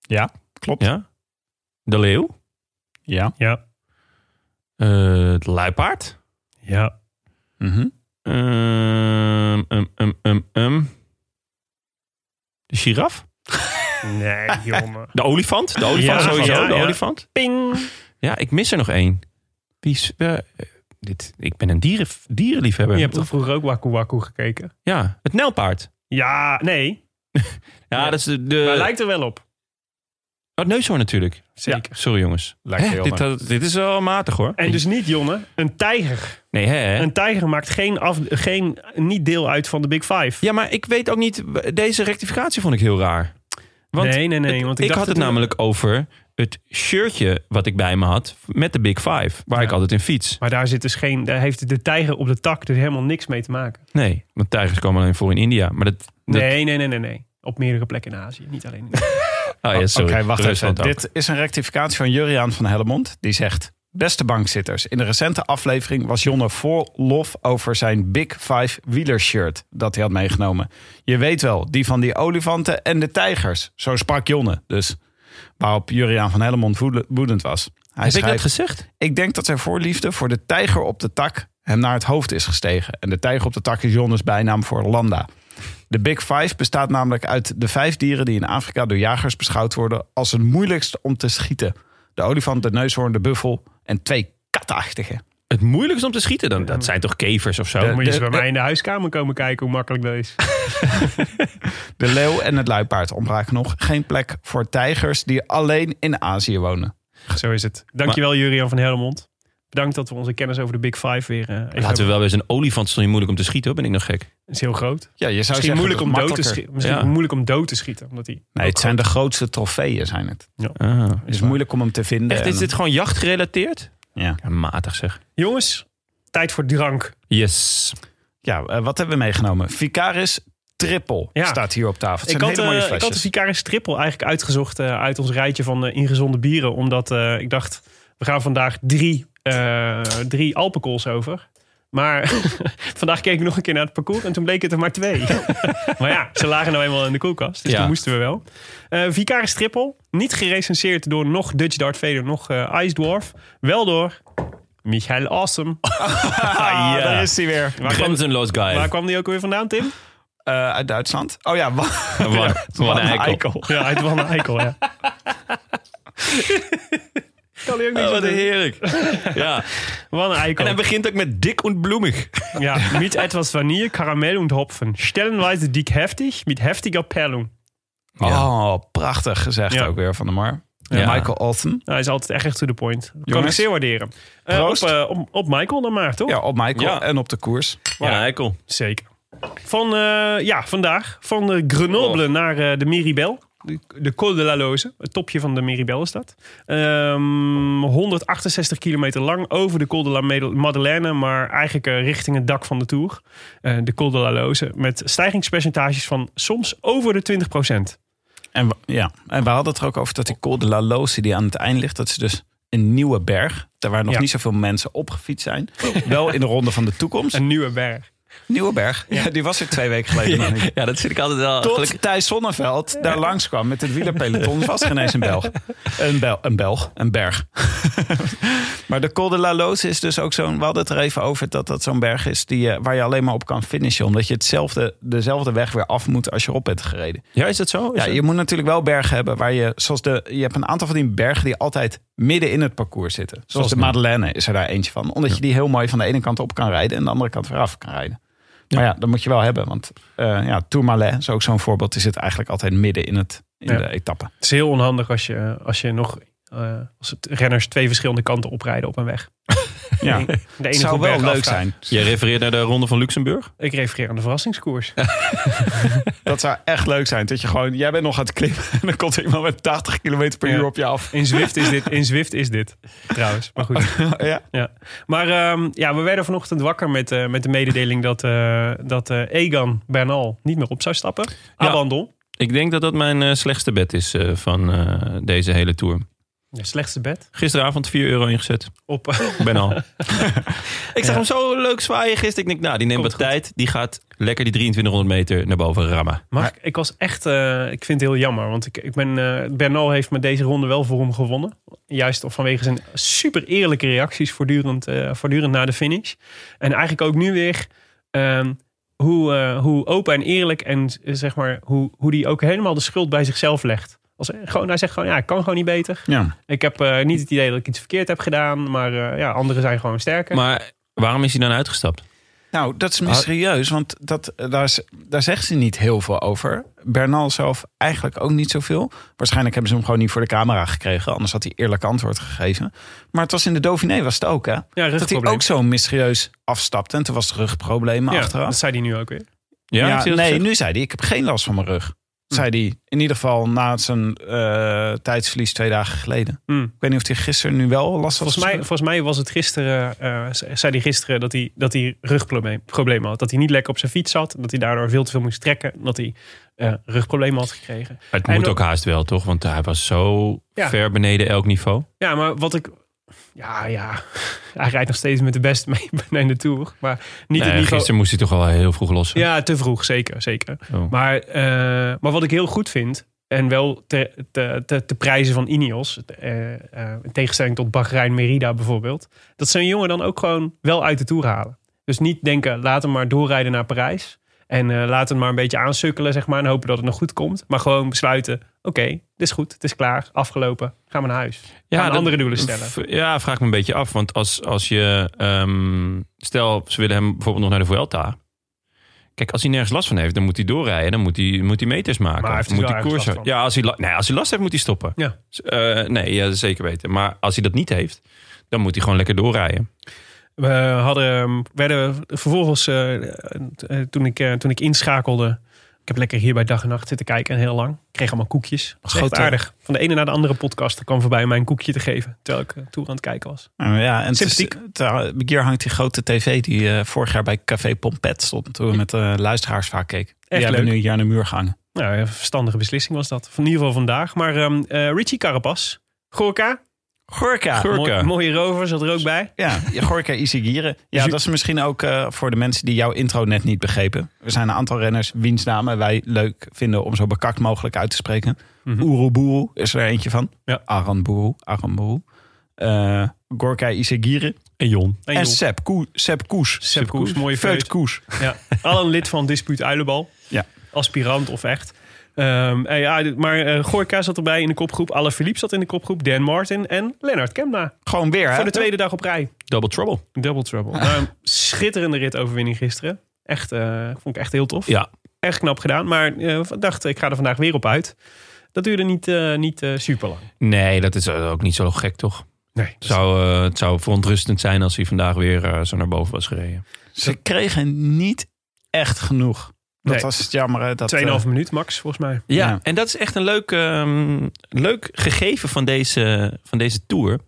Ja, klopt. Ja. De leeuw. Ja. Ja. Eh, de luipaard. Ja. Mhm. Um, um, um, um. De giraf. Nee, jongen. De olifant. De olifant Ja, sowieso. ja, de ja. olifant. Ping. Ja, ik mis er nog één. Wie is, eh, dit, ik ben een dieren, dierenliefhebber. Je hebt toch vroeger ook Waku Waku gekeken? Ja, het nijlpaard. Ja, nee. Ja, dat is de... de Maar hij lijkt er wel op. Oh, neushoorn natuurlijk. Zeker. Sorry jongens. Lijkt Hè, heel dit, dit is wel matig hoor. En dus niet, Jonne, een tijger. Nee, hè? Een tijger maakt geen, af, geen niet deel uit van de Big Five. Ja, maar ik weet ook niet... Deze rectificatie vond ik heel raar. Want nee, nee, nee. het- want ik had het namelijk over het shirtje wat ik bij me had met de Big Five. Waar Ja. ik altijd in fiets. Maar daar zit dus geen. Daar heeft de tijger op de tak dus helemaal niks mee te maken. Nee, want tijgers komen alleen voor in India. Maar dat... dat Nee, nee, nee, nee, nee. Op meerdere plekken in Azië, niet alleen in oh, ja, sorry. Oké, wacht even. Dit is een rectificatie van Juriaan van Hellemond. Die zegt... Beste bankzitters, in de recente aflevering was Jonne vol lof over zijn Big Five wielershirt dat hij had meegenomen. Je weet wel, die van die olifanten en de tijgers. Zo sprak Jonne dus. Waarop Juriaan van Hellemond woede- woedend was. Hij Heb ik dat gezegd? ik denk dat zijn voorliefde voor de tijger op de tak hem naar het hoofd is gestegen. En de tijger op de tak is Jonnes bijnaam voor Landa. De Big Five bestaat namelijk uit de vijf dieren die in Afrika door jagers beschouwd worden als het moeilijkst om te schieten. De olifant, de neushoorn, de buffel en twee katachtige. Het moeilijkste om te schieten, dan, dat zijn toch kevers of zo? De- Moet je eens bij de- mij in de huiskamer komen kijken hoe makkelijk dat is. De leeuw en het luipaard ontbraken nog. Geen plek voor tijgers die alleen in Azië wonen. Zo is het. Dankjewel, Jurian van Helmond. Bedankt dat we onze kennis over de Big Five weer eh, even Laten we wel eens een olifant is niet moeilijk om te schieten, hoor? ben ik nog gek? Het is heel groot. Ja, je zou Misschien zeggen moeilijk dat om dood te schieten. Misschien Ja. moeilijk om dood te schieten. Omdat hij Nee, het zijn de grootste trofeeën, zijn het. Ah. Het is moeilijk om hem te vinden. Echt, is dit gewoon jachtgerelateerd? Ja. Ja, matig zeg. Jongens, tijd voor drank. Yes. Ja, eh, wat hebben we meegenomen? Vicaris Triple Ja. staat hier op tafel. Het Ik zijn had, hele mooie eh, ik had de. Vicaris Triple eigenlijk uitgezocht uit ons rijtje van eh, ingezonde bieren. Omdat eh, ik dacht, we gaan vandaag drie, eh drie Alpenkools over. Maar vandaag keek ik nog een keer naar het parcours en toen bleek het er maar twee. maar ja, ze lagen nou eenmaal in de koelkast, dus Ja. die moesten we wel. Eh Vicaris Triple, niet gerecenseerd door nog Dutch Dart Vader, nog eh Ice Dwarf. Wel door Michael Awesome. Ah, daar is hij weer. Waar Grenzenloos guy. waar kwam die ook weer vandaan, Tim? Eh, uit Duitsland. Oh ja, wat een eikel. Ja, uit Van Eikel, ja. Kan hij ook niet Oh, wat doen. heerlijk. ja. Wat een En eikel. hij begint ook met dik en bloemig. Ja, mit etwas Vanille, Karamell und Hopfen. Stellenweise dick heftig, mit heftiger Perlung. Oh, prachtig gezegd Ja. ook weer van de Mar. Ja. Michael Alton. Hij is altijd echt to the point. Dat kan ik zeer waarderen. Eh, op, Proost. op, op Michael dan maar, toch? Ja, op Michael Ja. en op de koers. Een eikel. Zeker. Van, eh, ja, vandaag. Van de Grenoble naar eh, de Miribel. De, Col de la Loze. Het topje van de Miribel is dat. Ehm, 168 kilometer lang over de Col de la Made- Madeleine. Maar eigenlijk eh, richting het dak van de Tour. Eh, de Col de la Loze. Met stijgingspercentages van soms over de 20% En, we- ja. en we hadden het er ook over dat die Col de la Loze die aan het eind ligt. Dat is dus een nieuwe berg. Daar waar nog Ja. niet zoveel mensen op gefietst zijn. Wel in de ronde van de toekomst. Een nieuwe berg. Nieuwe berg. Ja, die was er twee weken geleden nog niet. Ja, dat zit ik altijd wel... Tot Thijs Zonneveld daar langs kwam met het wielerpeloton. Was er ineens een Belg. Een, Bel een Belg, een berg. maar de Col de la Loze is dus ook zo'n... We hadden het er even over dat dat zo'n berg is die, je- waar je alleen maar op kan finishen. Omdat je hetzelfde, dezelfde weg weer af moet als je erop bent gereden. Ja, is dat zo? Is Ja, dat- je moet natuurlijk wel bergen hebben waar je... Zoals de, je hebt een aantal van die bergen die altijd midden in het parcours zitten. Zoals de. Madeleine is er daar eentje van. Omdat je die heel mooi van de ene kant op kan rijden... en de andere kant weer af kan rijden. Maar ja, dat moet je wel hebben. Want eh ja, Tourmalet is ook zo'n voorbeeld. Die zit eigenlijk altijd midden in, het, in Ja. de etappe. Het is heel onhandig als je, als je nog... eh, als het renners twee verschillende kanten oprijden op een weg. Ja, De ene het zou wel leuk zijn. Je refereert naar de Ronde van Luxemburg? Ik refereer aan de verrassingskoers. Dat zou echt leuk zijn. Dat je gewoon, jij bent nog aan het klimmen en dan komt er iemand met 80 km per Ja. uur op je af. In Zwift is dit, in Zwift is dit trouwens. Maar goed. ja. Ja. Maar ehm, ja, we werden vanochtend wakker met, eh, met de mededeling dat, eh, dat eh, Egan Bernal niet meer op zou stappen. Ja. Abandon. Ik denk dat dat mijn eh, slechtste bed is eh, van eh, deze hele tour. Ja, slechtste bed. Gisteravond 4 euro ingezet. Op. Ben al. ik zag hem zo leuk zwaaien gisteren. Ik denk, nou, die neemt Komt wat tijd. Die gaat lekker die 2300 meter naar boven rammen. Mark, ik was echt, eh, ik vind het heel jammer. Want ik, ik ben, eh Bernal heeft met deze ronde wel voor hem gewonnen. Juist vanwege zijn super eerlijke reacties voortdurend, eh, voortdurend na de finish. En eigenlijk ook nu weer ehm, hoe, hoe open en eerlijk en zeg maar hoe, hoe die ook helemaal de schuld bij zichzelf legt. Als, gewoon, hij zegt gewoon, ja, ik kan gewoon niet beter. Ja. Ik heb eh, niet het idee dat ik iets verkeerd heb gedaan. Maar eh, ja, anderen zijn gewoon sterker. Maar waarom is hij dan uitgestapt? Nou, dat is mysterieus, want dat, daar, z- daar zegt ze niet heel veel over. Bernal zelf eigenlijk ook niet zoveel. Waarschijnlijk hebben ze hem gewoon niet voor de camera gekregen. Anders had hij eerlijk antwoord gegeven. Maar het was in de Dauphiné was het ook, hè? ja, Dat hij ook zo mysterieus afstapte. En toen was er rugproblemen ja, achteraf. dat zei hij nu ook weer. Ja, Ja, nee, gezegd? nu zei hij, ik heb geen last van mijn rug. Zei hij in ieder geval na zijn eh, tijdsverlies twee dagen geleden. Hmm. Ik weet niet of hij gisteren nu wel last had. Volgens mij, volgens mij was het gisteren, eh, ze- zei hij gisteren dat hij, dat hij rugproblemen had. Dat hij niet lekker op zijn fiets zat. Dat hij daardoor veel te veel moest trekken. Dat hij eh, rugproblemen had gekregen. Het En moet ook- ook haast wel, toch? Want hij was zo Ja. ver beneden elk niveau. Ja, maar wat ik... Ja, ja. Hij rijdt nog steeds met de beste mee in de Tour. Maar niet Nee, niveau... gisteren moest hij toch wel heel vroeg lossen. Ja, te vroeg. Zeker, zeker. Oh. Maar, eh, maar wat ik heel goed vind... En wel te, te, te, te prijzen van Ineos. eh, eh, in tegenstelling tot Bahrein Merida bijvoorbeeld. Dat een jongen dan ook gewoon wel uit de Tour halen. Dus niet denken, laat hem maar doorrijden naar Parijs. En eh laat hem maar een beetje aansukkelen, zeg maar. En hopen dat het nog goed komt. Maar gewoon besluiten, oké, dit is goed. Het is klaar, afgelopen. Gaan we naar huis. Ja, dat- andere doelen stellen. Ja, vraag me een beetje af. Want als, als je... ehm, stel, ze willen hem bijvoorbeeld nog naar de Vuelta. Kijk, als hij nergens last van heeft, dan moet hij doorrijden. Dan moet hij, moet hij meters maken. Maar hij moet hij koersen. van. Ja, als hij, nee, als hij last heeft, moet hij stoppen. Ja. Eh, nee, ja, zeker weten. Maar als hij dat niet heeft, dan moet hij gewoon lekker doorrijden. We hadden, werden vervolgens, eh, eh, toen, ik, eh, toen ik inschakelde... Ik heb lekker hier bij dag en nacht zitten kijken en heel lang. Ik kreeg allemaal koekjes. Grote- aardig. Van de ene naar de andere podcast kwam voorbij om mij een koekje te geven. Terwijl ik Tour aan het kijken was. Nou ja, en Sympathiek. hier hangt die grote tv die vorig jaar bij Café Pompet stond. Toen we met de luisteraars vaak keken. Die Echt hebben leuk. nu hier aan de muur gehangen. Nou, een verstandige beslissing was dat. In ieder geval vandaag. Maar ehm eh, Richie Carapaz, Gorka, Gorka. Gorka. mooi- mooie rover, zat er ook bij. Ja, Gorka Isagire. Ja, dat is misschien ook eh, voor de mensen die jouw intro net niet begrepen. Er zijn een aantal renners wiens namen wij leuk vinden om zo bekakt mogelijk uit te spreken. Oeroboeroe is er eentje van. Ja. Aranboeroe. Eh Gorka Isagire. En Jon. En En joh, Sepp, Koe, Sepp Koes. Sepp Koes, mooie feut. Koes. Ja. Al een lid van Dispuut Uilenbal. Ja. Aspirant of echt. Ehm, en ja, maar eh Gorka zat erbij in de kopgroep. Alle Philippe zat in de kopgroep. Dan Martin en Lennart Kemna. Gewoon weer, hè? Voor de tweede dag op rij. Double trouble. Double trouble. Nou, een schitterende ritoverwinning gisteren. Echt, eh, vond ik echt heel tof. Ja. Echt knap gedaan. Maar eh, ik dacht, ik ga er vandaag weer op uit. Dat duurde niet, eh, niet eh, super lang. Nee, dat is ook niet zo gek, toch? Nee. Het zou, eh, het zou verontrustend zijn als hij vandaag weer eh, zo naar boven was gereden. Ze kregen niet echt genoeg. Dat Nee. was het jammer. hè, Dat, 2,5 eh, minuut max, volgens mij. Ja, Ja. en dat is echt een leuk, ehm, leuk gegeven van deze, van deze tour.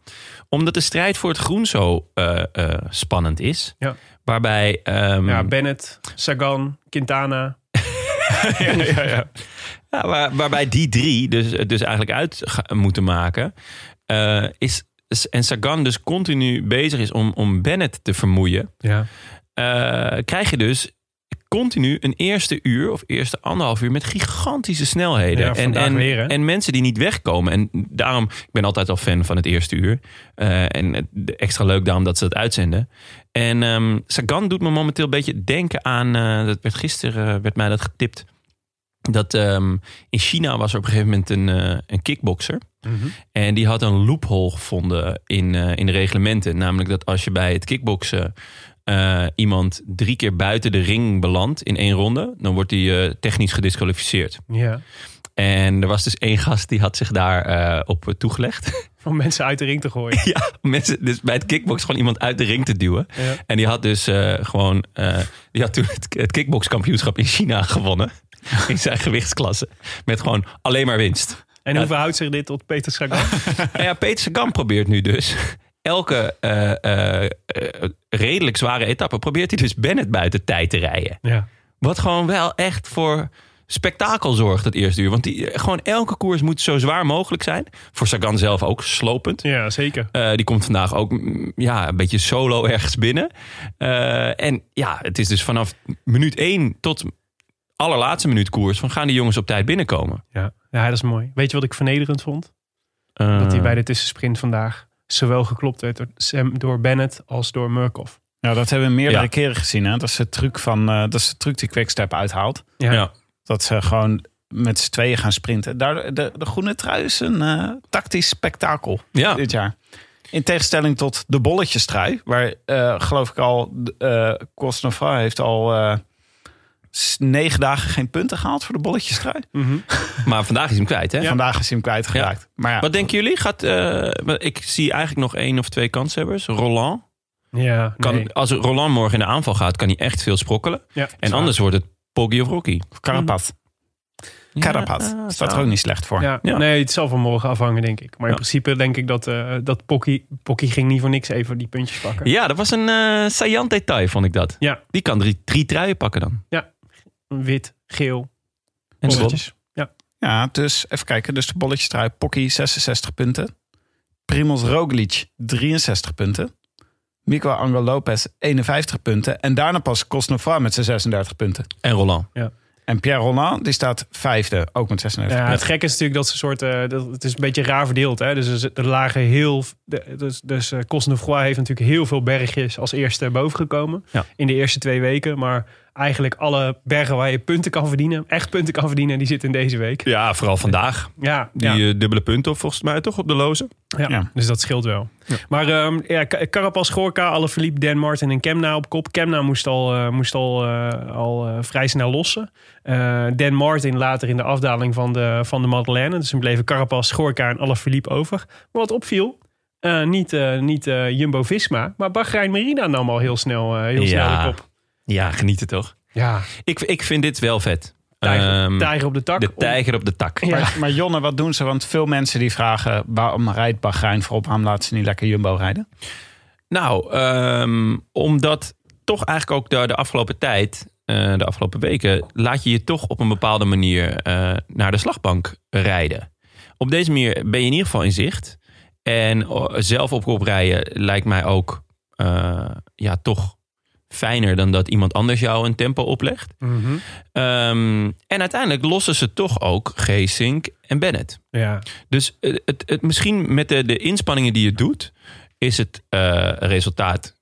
Omdat de strijd voor het groen zo eh, eh, spannend is. Ja. Waarbij... ehm, Ja, Bennett, Sagan, Quintana. ja, ja, ja. Ja, waar, waarbij die drie dus, dus eigenlijk uit moeten maken. eh, is, en Sagan dus continu bezig is om, om Bennett te vermoeien. Ja. eh, krijg je dus continu een eerste uur of eerste anderhalf uur met gigantische snelheden. Ja, en, en, weer, en mensen die niet wegkomen. En daarom, ik ben altijd al fan van het eerste uur. Eh, en het- extra leuk daarom dat ze het uitzenden. En ehm, Sagan doet me momenteel een beetje denken aan, eh, dat werd gisteren eh, werd mij dat getipt. Dat ehm, in China was er op een gegeven moment een, eh, een kickbokser. En die had een loophole gevonden in, in de reglementen. Namelijk dat als je bij het kickboksen eh, iemand drie keer buiten de ring belandt in één ronde, dan wordt hij eh, technisch gedisqualificeerd. ja. En er was dus één gast die had zich daar eh, op toegelegd. Om mensen uit de ring te gooien. ja, mensen, dus bij het kickbox gewoon iemand uit de ring te duwen. Ja. En die had dus gewoon, die had toen het, het kickbokskampioenschap in China gewonnen. In zijn gewichtsklasse. Met gewoon alleen maar winst. En Ja. hoe verhoudt zich dit tot Peter Sagan? Nou ja, Peter Sagan probeert nu dus elke eh, eh, eh, redelijk zware etappe probeert hij dus Bennett buiten tijd te rijden. ja. Wat gewoon wel echt voor spektakel zorgt het eerste uur. Want die, gewoon elke koers moet zo zwaar mogelijk zijn. Voor Sagan zelf ook slopend. Ja, zeker. Die komt vandaag ook mm, ja, een beetje solo ergens binnen. En ja, het is dus vanaf minuut 1 tot allerlaatste minuut koers... van gaan die jongens op tijd binnenkomen. Ja. ja, dat is mooi. Weet je wat ik vernederend vond? Dat hij bij de tussensprint vandaag zowel geklopt werd door, Sam, door Bennett als door Murkoff. Ja, dat hebben we meerdere Ja. keren gezien. Hè? Dat is de truc van eh, dat is de truc die Quickstep uithaalt. Ja. ja. Dat ze gewoon met z'n tweeën gaan sprinten. Daar, de, de groene trui is een eh, tactisch spektakel Ja. dit jaar. In tegenstelling tot de bolletjestrui. Waar eh, geloof ik al... eh Cosnefra heeft al eh, negen dagen geen punten gehaald voor de bolletjestrui. Maar vandaag is hij hem kwijt, hè? Vandaag is hij hem kwijtgeraakt. Maar ja, Wat denken jullie? Gaat, eh, ik zie eigenlijk nog één of twee kanshebbers. Roland. Ja, Kan, nee. Als Roland morgen in de aanval gaat, kan hij echt veel sprokkelen. Ja, En anders wordt het Poggi of Rocky. Carapaz. Carapaz. Ja, Staat er ook niet slecht voor. Ja, Ja. Nee, het zal van morgen afhangen, denk ik. Maar in Ja. principe denk ik dat, eh dat Pocky, Pocky ging niet voor niks even die puntjes pakken. Ja, dat was een eh saillant detail, vond ik dat. Ja. Die kan drie, drie truien pakken dan. Wit, geel, En bolletjes. Ja. Ja, dus even kijken. Dus de bolletjestrui. Pocky 66 punten. Primoz Roglic 63 punten. Mico Angel Lopez 51 punten. En daarna pas Cosnefroid met zijn 36 punten. En Roland. En Pierre Roland die staat vijfde, ook met 36 Ja, het gekke is natuurlijk dat ze soort. eh, dat, het is een beetje raar verdeeld. Hè? Dus er- er lagen heel. de- Dus, dus uh, Cosnefroid heeft natuurlijk heel veel bergjes als eerste boven gekomen. Ja. In de eerste twee weken. Maar eigenlijk alle bergen waar je punten kan verdienen, echt punten kan verdienen, die zitten in deze week. Ja, vooral vandaag. Ja, Die ja. eh, dubbele punten of volgens mij toch op de loze. Ja, Ja. dus dat scheelt wel. Maar ehm ja, Carapaz, Gorka, Alaphilippe, Dan Martin en Kemna op kop. Kemna moest al, eh, moest al, eh, al vrij snel lossen. Eh, Dan Martin later in de afdaling van de, van de Madeleine. Dus toen bleven Carapaz, Gorka en Alaphilippe over. Maar wat opviel, eh, niet, eh, niet Jumbo-Visma, maar Bahrein Merida nam al heel snel, heel snel de kop. Ja, genieten toch? Ja, Ik, ik vind dit wel vet. tijger, Ehm, tijger op de tak. de tijger op de tak. Ja. Maar, maar Jonne, wat doen ze? Want veel mensen die vragen... waarom rijdt Bahrein voorop? Waarom laten ze niet lekker Jumbo rijden? Nou, ehm, omdat toch eigenlijk ook de, de afgelopen tijd, eh, de afgelopen weken, laat je je toch op een bepaalde manier eh, naar de slagbank rijden. Op deze manier ben je in ieder geval in zicht. En oh, zelf op kop rijden lijkt mij ook eh, ja, toch fijner dan dat iemand anders jou een tempo oplegt. Mhm. Ehm, en uiteindelijk lossen ze toch ook Geesink en Bennett. Ja. Dus eh, het, het, misschien met de, de inspanningen die je doet, is het eh, resultaat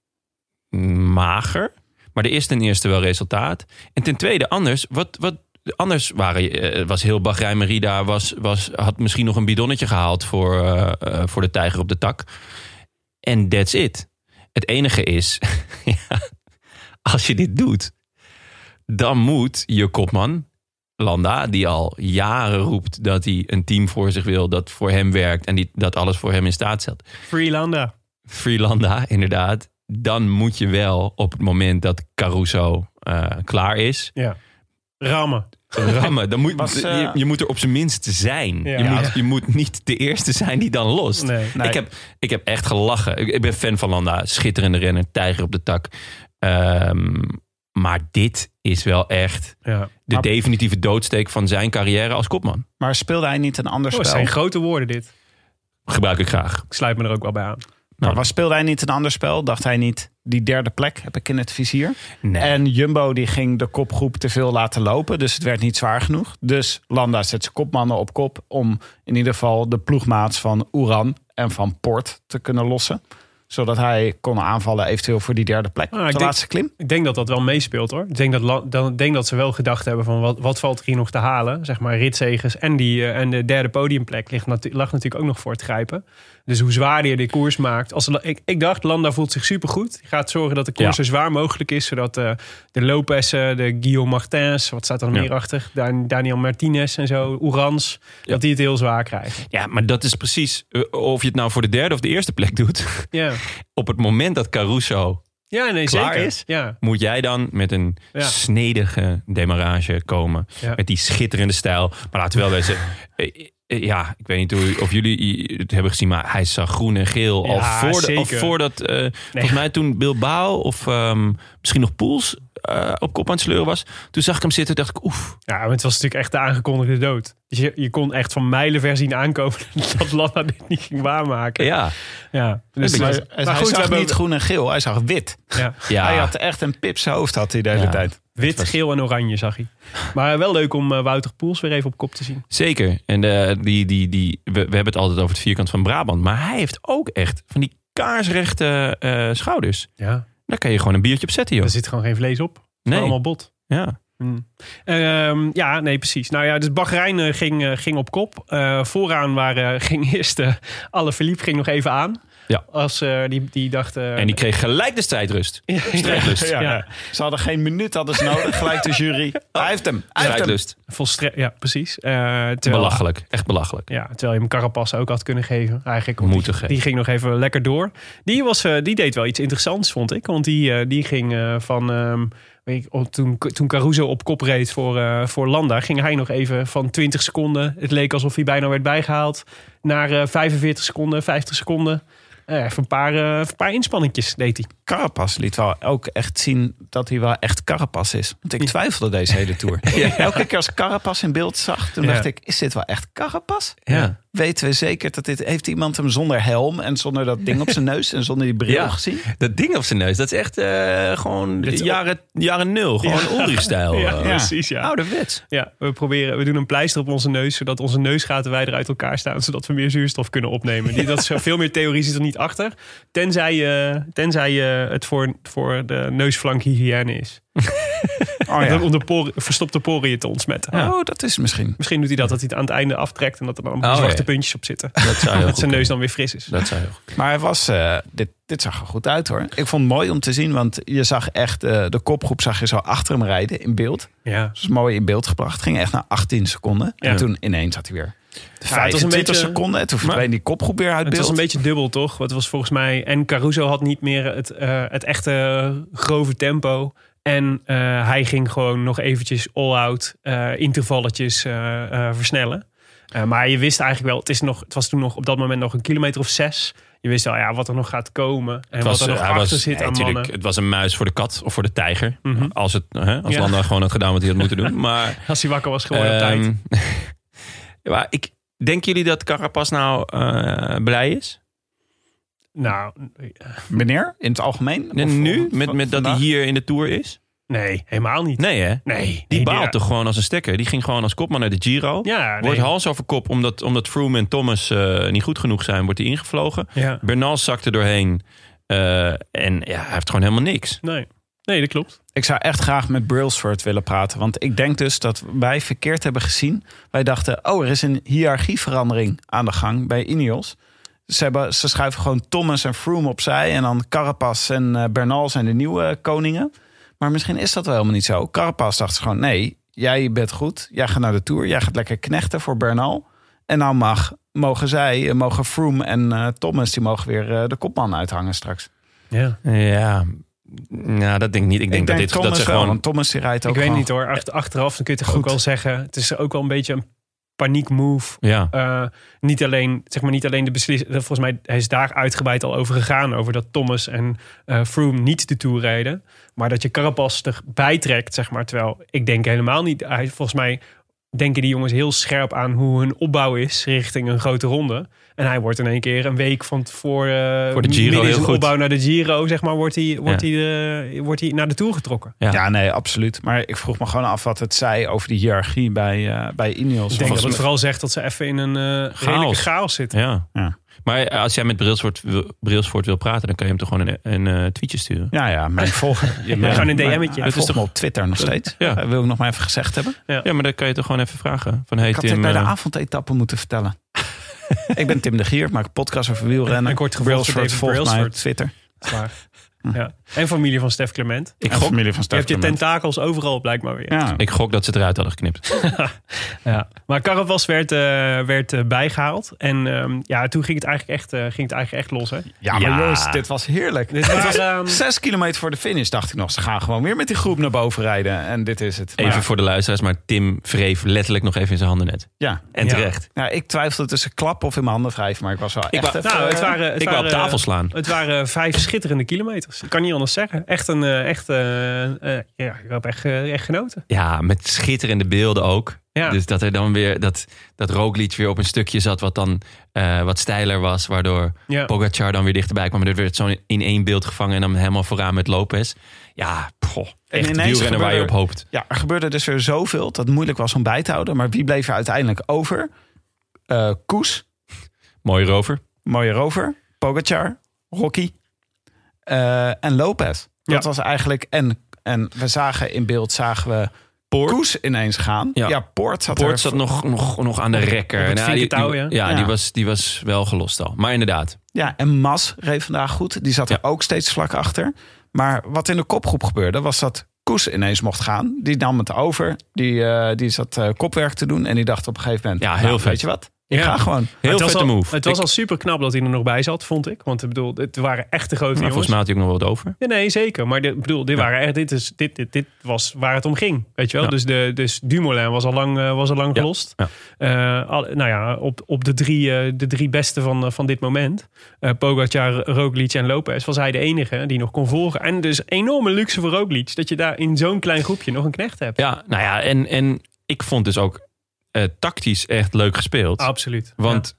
mager. Maar er is ten eerste wel resultaat. En ten tweede, anders, wat, wat anders waren, eh, was heel Bahrein Merida, was, was, had misschien nog een bidonnetje gehaald voor, voor de tijger op de tak. En that's it. Het enige is, ja, als je dit doet, dan moet je kopman, Landa, die al jaren roept dat hij een team voor zich wil dat voor hem werkt en die, dat alles voor hem in staat stelt. Freelanda. Freelanda, inderdaad. Dan moet je wel op het moment dat Caruso eh, klaar is, Ja. Rammen. rammen. Dan moet, Was, eh, je, je moet er op zijn minst zijn. Ja. Je, Ja. moet, je moet niet de eerste zijn die dan lost. Nee. Nee. Ik, heb, ik heb echt gelachen. Ik, ik ben fan van Landa. Schitterende renner, tijger op de tak. Ehm, maar dit is wel echt Ja. de Maar- definitieve doodsteek van zijn carrière als kopman. Maar speelde hij niet een ander Oh, spel? zijn grote woorden dit. Gebruik ik graag. Ik sluit me er ook wel bij aan. Maar was, speelde hij niet een ander spel? Dacht hij niet, die derde plek heb ik in het vizier? Nee. En Jumbo die ging de kopgroep te veel laten lopen. Dus het werd niet zwaar genoeg. Dus Landa zet zijn kopmannen op kop. Om in ieder geval de ploegmaats van Oeran en van Port te kunnen lossen. Zodat hij kon aanvallen eventueel voor die derde plek. Ah, de ik denk- laatste klim. Ik denk dat dat wel meespeelt hoor. Ik denk dat, dan, denk dat ze wel gedacht hebben van wat, wat valt er hier nog te halen. Zeg maar ritzegers en, die, eh, en de derde podiumplek ligt lag natuurlijk ook nog voor het grijpen. Dus hoe zwaarder je de koers maakt. Als, ik, ik dacht, Landa voelt zich supergoed. Die gaat zorgen dat de koers Ja. zo zwaar mogelijk is. Zodat eh, de Lopez'en, de Guillaume Martins, wat staat er nog Ja. meer achter? Dan- Daniel Martinez en zo, Oerans. Dat die het heel zwaar krijgen. Ja, maar dat is precies eh, of je het nou voor de derde of de eerste plek doet. Ja, Op het moment dat Caruso ja nee, Klaar zeker. is? Ja. moet jij dan met een Ja. snedige demarrage komen. Ja. Met die schitterende stijl. Maar laten we wel wezen. eh, Ja, ik weet niet hoe, of jullie het hebben gezien, maar hij zag groen en geel al, Ja, voor de, al voordat, eh volgens mij toen Bilbao of ehm, misschien nog Poels eh, op kop aan het sleuren was. Toen zag ik hem zitten dacht ik, oef. Ja, maar het was natuurlijk echt de aangekondigde dood. Dus je, je kon echt van mijlenver zien aankomen dat Landa dit niet ging waarmaken. Ja, Ja, dus, Maar, maar, hij goed, zag hebben niet groen en geel, hij zag wit. ja, ja. Hij had echt een pips hoofd had hij de hele Ja. tijd. Wit, geel en oranje zag hij. Maar wel leuk om eh, Wouter Poels weer even op kop te zien. zeker. En eh, die, die, die, we, we hebben het altijd over het vierkant van Brabant. Maar hij heeft ook echt van die kaarsrechte eh, schouders. Ja, Daar kan je gewoon een biertje op zetten, joh. er zit gewoon geen vlees op. Nee. Allemaal bot. Ja. Hmm. Ehm, ja, nee, precies. Nou ja, dus Bahrein ging, ging op kop. Vooraan waren, ging eerst uh, alle Philippe ging nog even aan. Ja. Als eh, die, die dacht. eh, En die kreeg gelijk de strijdrust. ja, Strijdlust. ja, Ja. Ze hadden geen minuut hadden ze nodig, gelijk de jury. Hij heeft hem, hij heeft hem. Strijdlust. volstre- ja, precies. Eh, terwijl, Belachelijk. Echt belachelijk. Ja, terwijl je hem Carapas ook had kunnen geven. Eigenlijk Moeten die, geven. Die ging nog even lekker door. Die, was, eh, die deed wel iets interessants, vond ik. Want die, eh, die ging eh, van... ehm, weet ik, oh, toen, toen Caruso op kop reed voor, eh, voor Landa... ging hij nog even van 20 seconden... het leek alsof hij bijna werd bijgehaald... naar eh, 45 seconden, 50 seconden. Eh, even een paar, eh, een paar inspanningjes deed hij. Carapaz liet wel ook echt zien dat hij wel echt Carapaz is. Want ik twijfelde deze hele tour. Elke keer als Carapaz in beeld zag, toen Ja. dacht ik, is dit wel echt Carapaz? Ja. Weten we zeker dat dit... Heeft iemand hem zonder helm en zonder dat ding op zijn neus en zonder die bril Ja. gezien? Dat ding op zijn neus, dat is echt eh, gewoon Dit- jaren, jaren nul. Gewoon Ulrich-stijl. Ja, eh. precies, ja. Ouderwets. Ja, we proberen, we doen een pleister op onze neus, zodat onze neusgaten wijder uit elkaar staan, zodat we meer zuurstof kunnen opnemen. Die, dat is veel meer theorie zit er niet achter, tenzij, je tenzij je het voor, voor de neusflank hygiëne is. Oh ja. Om de por, verstopte poriën te ontsmetten. Ja. Oh, dat is misschien. Misschien doet hij dat, dat hij het aan het einde aftrekt en dat er dan Oh, zwarte ja. puntjes op zitten. Dat zou heel Dat goed zijn neus dan weer fris is. Dat zou heel goed Maar hij was, eh, dit, dit zag er goed uit hoor. Ik vond het mooi om te zien, want je zag echt... eh, de kopgroep zag je zo achter hem rijden in beeld. Ja. Is mooi in beeld gebracht. Ging echt naar 18 seconden. Ja. En toen ineens had hij weer Ja, het was 25 een beetje- seconden. En toen verdween die kopgroep weer uit Het beeld. was een beetje dubbel, toch? Want het was volgens mij... En Caruso had niet meer het, eh, het echte grove tempo. En eh, hij ging gewoon nog eventjes all-out eh, intervalletjes eh, versnellen. Maar je wist eigenlijk wel... Het, is nog, het was toen nog op dat moment nog een kilometer of zes. Je wist wel ja, wat er nog gaat komen. En Het wat was, er nog achter was, zit aan mannen. het was een muis voor de kat of voor de tijger. Mhm. Als, het, hè, als Ja. Landa gewoon had gedaan wat hij had moeten doen. Maar, Als hij wakker was gewoon op tijd. ehm, maar ik, denken jullie dat Carapaz nou blij is? Nou, Wanneer? In het algemeen? En Of- nu? Met, met dat hij hier in de Tour is? nee, helemaal niet. Nee hè? Nee. Die nee, baalt toch gewoon als een stekker. Die ging gewoon als kopman naar de Giro. Ja, Wordt nee. hals over kop omdat, omdat Froome en Thomas eh, niet goed genoeg zijn. Wordt hij ingevlogen. Ja. Bernal zakte doorheen. Eh, en ja, hij heeft gewoon helemaal niks. Nee. nee, dat klopt. Ik zou echt graag met Brailsford willen praten. Want ik denk dus dat wij verkeerd hebben gezien. Wij dachten, oh, er is een hiërarchieverandering aan de gang bij Ineos. Ze, hebben, ze schuiven gewoon Thomas en Froome opzij. En dan Carapaz en eh, Bernal zijn de nieuwe koningen. Maar misschien is dat wel helemaal niet zo. Carapaz dacht gewoon, nee, jij bent goed. Jij gaat naar de Tour. Jij gaat lekker knechten voor Bernal. En nou mag, mogen zij, eh, mogen Froome en eh, Thomas... die mogen weer eh, de kopman uithangen straks. Ja. Ja, nou, dat denk ik niet. Ik denk, dat, dit, Thomas dat ze wel, gewoon... want Thomas die rijdt ook Ik weet gewoon niet hoor. Achter- achteraf dan kun je toch Goed. ook wel zeggen. Het is ook wel een beetje een paniekmove. Ja, Eh, niet alleen, zeg maar, niet alleen de beslissing. Volgens mij hij is daar uitgebreid al over gegaan. Over dat Thomas en eh Froome niet de Tour rijden. Maar dat je Carapaz erbij trekt, zeg maar. Terwijl ik denk helemaal niet. Hij, volgens mij denken die jongens heel scherp aan hoe hun opbouw is richting een grote ronde. En hij wordt in één keer een week van voor, eh Voor de Giro heel goed. opbouw naar de Giro, zeg maar, wordt hij, wordt Ja. hij, de, wordt hij naar de Tour getrokken. Ja. Ja. nee, absoluut. Maar ik vroeg me gewoon af wat het zei over die hiërarchie bij, eh bij Ineos. Ik denk dat het vooral zegt dat ze even in een eh Chaos. chaos zitten. ja. Ja. Maar als jij met Brailsford wil, Brailsford wil praten, dan kan je hem toch gewoon een, een eh, tweetje sturen. Ja, ja, mijn volger. Ja, gewoon een DM'tje. Hij volgt me op Twitter nog steeds. Ja. Dat wil ik nog maar even gezegd hebben. Ja, maar dan kan je toch gewoon even vragen. Van, hey, Ik had Tim, dit bij de eh, avondetappe moeten vertellen. Ik ben Tim de Gier, maak een podcast over wielrennen. Ik word gevolgd door David volgt mij op Brailsford. Twitter. Dat is waar. Ja. En familie van Stef Clement. ik, En gok, familie van Je hebt je Stef tentakels overal blijkbaar weer. Ja. ik gok dat ze het eruit hadden geknipt. Ja. Maar Carapaz werd, eh, werd eh, bijgehaald. En ehm, ja, toen ging het eigenlijk echt, eh, ging het eigenlijk echt los. Hè? ja, maar Ja. jongens, dit was heerlijk. Dit was, was ehm, zes kilometer voor de finish, dacht ik nog. Ze gaan gewoon weer met die groep naar boven rijden. En dit is het. Maar Even voor de luisteraars, maar Tim wreef letterlijk nog even in zijn handen net. ja. En terecht. Ja, ik twijfelde tussen klap of in mijn handen wrijven. Maar ik was wel Ik echt even, nou, het waren, het ik wou op waren- tafel slaan. Het waren vijf schitterende kilometers. Ik kan niet anders zeggen. Echt een, eh, echt, eh, eh, ja, ik heb echt, echt genoten. Ja, met schitterende beelden ook. Ja. Dus dat er dan weer dat, dat Roglic weer op een stukje zat wat dan eh, wat steiler was, waardoor Ja. Pogacar dan weer dichterbij kwam. Maar er werd zo in één beeld gevangen en dan helemaal vooraan met Lopez. Ja, poh, echt ineens wielrennen waar je op gebeurde- hoopt. Ja, er gebeurde dus weer zoveel dat het moeilijk was om bij te houden. Maar wie bleef er uiteindelijk over? Eh, Koes, Mooi rover. mooie rover, Pogacar, Rocky eh, en Lopez. Dat Ja. was eigenlijk... En, en we zagen in beeld zagen we Koes ineens gaan. Ja. Ja, Poort zat Poort er... zat nog, nog, nog aan de rekker. op het Nou, die, vinkentouw, die- ja. ja, Ja. Die, was, die was wel gelost al. Maar inderdaad. Ja, en Mas reed vandaag goed. Die zat er Ja. ook steeds vlak achter. Maar wat in de kopgroep gebeurde, was dat Koes ineens mocht gaan. Die nam het over. Die, eh, die zat eh, kopwerk te doen. En die dacht op een gegeven moment... Ja, heel nou, vet. Weet je wat? Ik Ja. ga gewoon. Heel het was vette al, move. Het was Ik- al super knap dat hij er nog bij zat, vond ik. Want ik bedoel, het waren echte grote Maar jongens. volgens mij had hij ook nog wat over. Ja, nee, zeker. Maar dit, bedoel, dit, Ja. waren echt, dit, is, dit, dit, dit was waar het om ging. Weet je wel? Ja. Dus, de, dus Dumoulin was al lang, eh, was al lang Ja. gelost. Ja. Eh, al, nou ja, op, op de, drie, eh, de drie beste van, van dit moment. eh Pogacar, Roglic en Lopez. Was hij de enige die nog kon volgen. En dus enorme luxe voor Roglic. Dat je daar in zo'n klein groepje nog een knecht hebt. Ja, nou ja, en, en ik vond dus ook eh, tactisch echt leuk gespeeld. Absoluut. Want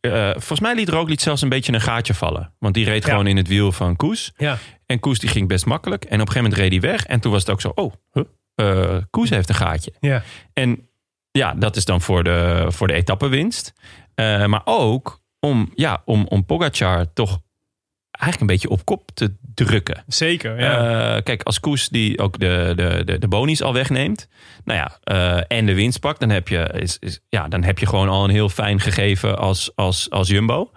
eh, volgens mij liet Roglic zelfs een beetje een gaatje vallen. Want die reed Ja. gewoon in het wiel van Koes. Ja. En Koes die ging best makkelijk. En op een gegeven moment reed hij weg. En toen was het ook zo, oh, huh, eh, Koes heeft een gaatje. Ja. En ja, dat is dan voor de, voor de etappewinst. Eh, maar ook om, ja, om, om Pogacar toch eigenlijk een beetje op kop te drukken. Zeker, ja. Eh, kijk, als Koes die ook de, de, de, de bonies al wegneemt. Nou ja, eh, en de winst pakt. Dan heb, je, is, is, ja, dan heb je gewoon al een heel fijn gegeven als, als, als Jumbo.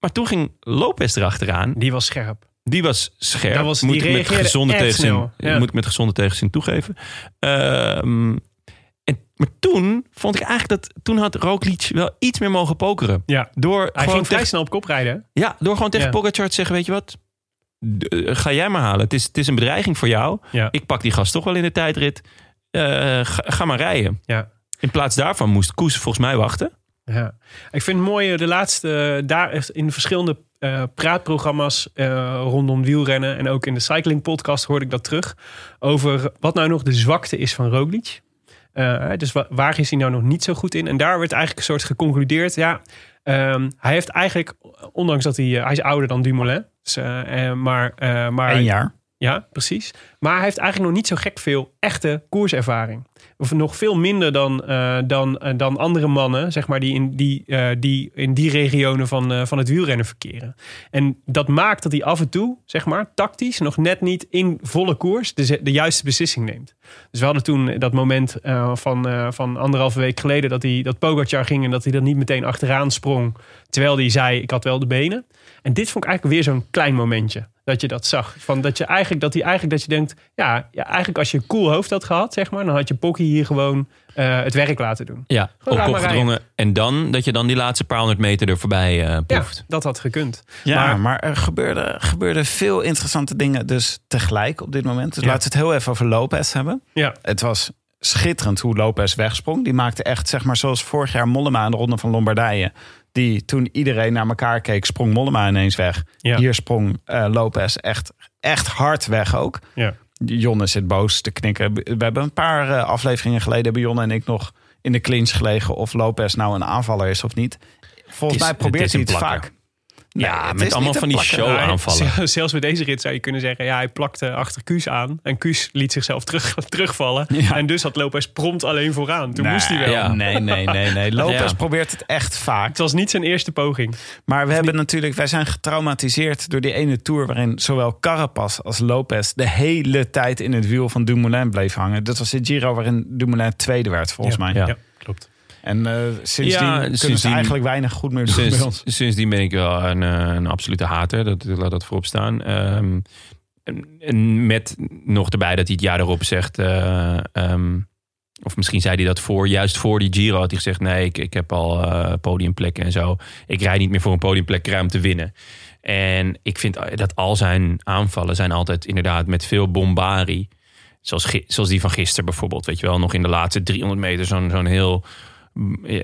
Maar toen ging Lopez erachteraan. Die was scherp. Die was scherp. Dat was- moet die ik met gezonde tegenzin, ja. moet ik met gezonde tegenzin toegeven. Ehm, en, maar toen vond ik eigenlijk dat toen had Roglic wel iets meer mogen pokeren. Ja. Door Hij gewoon ging vrij snel op kop rijden. ja, door gewoon tegen Ja. Pogacar te zeggen, weet je wat? Eh, ga jij maar halen. Het is, het is een bedreiging voor jou. Ja. Ik pak die gast toch wel in de tijdrit. Eh, ga, ga maar rijden. Ja. In plaats daarvan moest Koes volgens mij wachten. Ja, ik vind het mooi, de laatste, daar in verschillende eh, praatprogramma's rondom wielrennen en ook in de cycling podcast hoorde ik dat terug. Over wat nou nog de zwakte is van Roglic. Dus wa- waar is hij nou nog niet zo goed in? En daar werd eigenlijk een soort geconcludeerd. Ja, ehm, hij heeft eigenlijk, ondanks dat hij, eh, hij is ouder dan Dumoulin. Dus, eh, eh, maar, maar Eén jaar. ja, precies. Maar hij heeft eigenlijk nog niet zo gek veel echte koerservaring. Of nog veel minder dan, eh, dan, eh, dan andere mannen, zeg maar, die in die, eh, die, in die regionen van, van het wielrennen verkeren. En dat maakt dat hij af en toe, zeg maar, tactisch nog net niet in volle koers de, de juiste beslissing neemt. Dus we hadden toen dat moment van, van anderhalve week geleden dat, hij, dat Pogacar ging en dat hij er niet meteen achteraan sprong. Terwijl hij zei, ik had wel de benen. En dit vond ik eigenlijk weer zo'n klein momentje. Dat je dat zag. Van dat je eigenlijk, dat hij eigenlijk, dat je denkt, ja, ja, eigenlijk als je een cool hoofd had gehad, zeg maar, dan had je Pocky hier gewoon eh, het werk laten doen. Ja, Gewoon op kop gedrongen. En dan dat je dan die laatste paar honderd meter er voorbij eh Ja, proeft. dat had gekund. Ja, Maar- maar, er gebeurden gebeurde veel interessante dingen dus tegelijk op dit moment. Dus Ja. laten we het heel even over Lopez hebben. Ja, Het was schitterend hoe Lopez wegsprong. Die maakte echt, zeg maar, zoals vorig jaar Mollema in de Ronde van Lombardije. Die toen iedereen naar elkaar keek, sprong Mollema ineens weg. Ja. Hier sprong eh, Lopez echt, echt hard weg ook. ja. Jonne zit boos te knikken. We hebben een paar eh, afleveringen geleden hebben Jonne en ik nog in de clinch gelegen of Lopez nou een aanvaller is of niet. Volgens is- mij probeert hij het vaak. Nee, Ja, het met is allemaal van die show aanvallen. zel- Zelfs met deze rit zou je kunnen zeggen, ja, hij plakte achter Kuus aan. En Kuus liet zichzelf terug, terugvallen. Ja. En dus had Lopez prompt alleen vooraan. Toen Nee, moest hij wel. ja. Nee, nee, nee, nee. Lopez Ja. probeert het echt vaak. Het was niet zijn eerste poging. Maar we hebben natuurlijk, wij zijn getraumatiseerd door die ene tour waarin zowel Carapaz als Lopez de hele tijd in het wiel van Dumoulin bleef hangen. Dat was de Giro waarin Dumoulin tweede werd, volgens mij. Ja. En eh, sindsdien Ja, kunnen ze eigenlijk weinig goed meer doen bij ons. Sinds, sindsdien ben ik wel een, eh, een absolute hater. Dat, laat dat voorop staan. Ehm, en- met nog erbij dat hij het jaar erop zegt... eh, ehm, of misschien zei hij dat voor, juist voor die Giro had hij gezegd... nee, ik, ik heb al podiumplekken en zo. Ik rijd niet meer voor een podiumplek, om te winnen. En ik vind dat al zijn aanvallen zijn altijd inderdaad met veel bombarie. Zoals, zoals die van gisteren bijvoorbeeld. Weet je wel, nog in de laatste 300 meter zo'n zo'n heel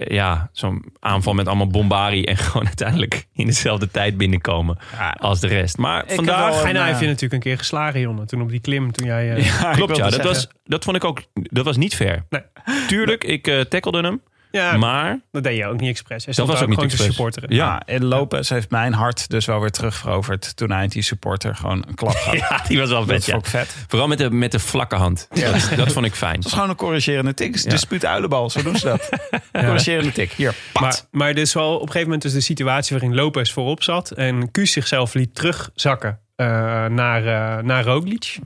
ja, zo'n aanval met allemaal bombari en gewoon uiteindelijk in dezelfde tijd binnenkomen als de rest. Maar heb vandaag... een, Geina heeft je natuurlijk een keer geslagen, Jonne. Toen op die klim, toen jij... eh, Ja, ik Klopt, ja. Dat, zeggen. was, dat vond ik ook... Dat was niet fair. Nee. Tuurlijk, ik eh tackelde hem. Ja, Maar dat deed je ook niet expres. Hij dat was daar ook niet gewoon te expres. supporteren. Ja. Ja, en Lopez heeft mijn hart dus wel weer terugveroverd toen hij die supporter gewoon een klap gaf. Ja, die was wel dat vet, ja. vond ik vet. Vooral met de, met de vlakke hand. Dat, dat vond ik fijn. Dat is gewoon een corrigerende tik. Ja. Dispuut uilenbal, zo doen ze dat. Corrigerende tik. Hier, pat. Maar, maar dit is wel op een gegeven moment dus de situatie waarin Lopez voorop zat. En Kuus zichzelf liet terugzakken eh, naar, eh naar Roglic.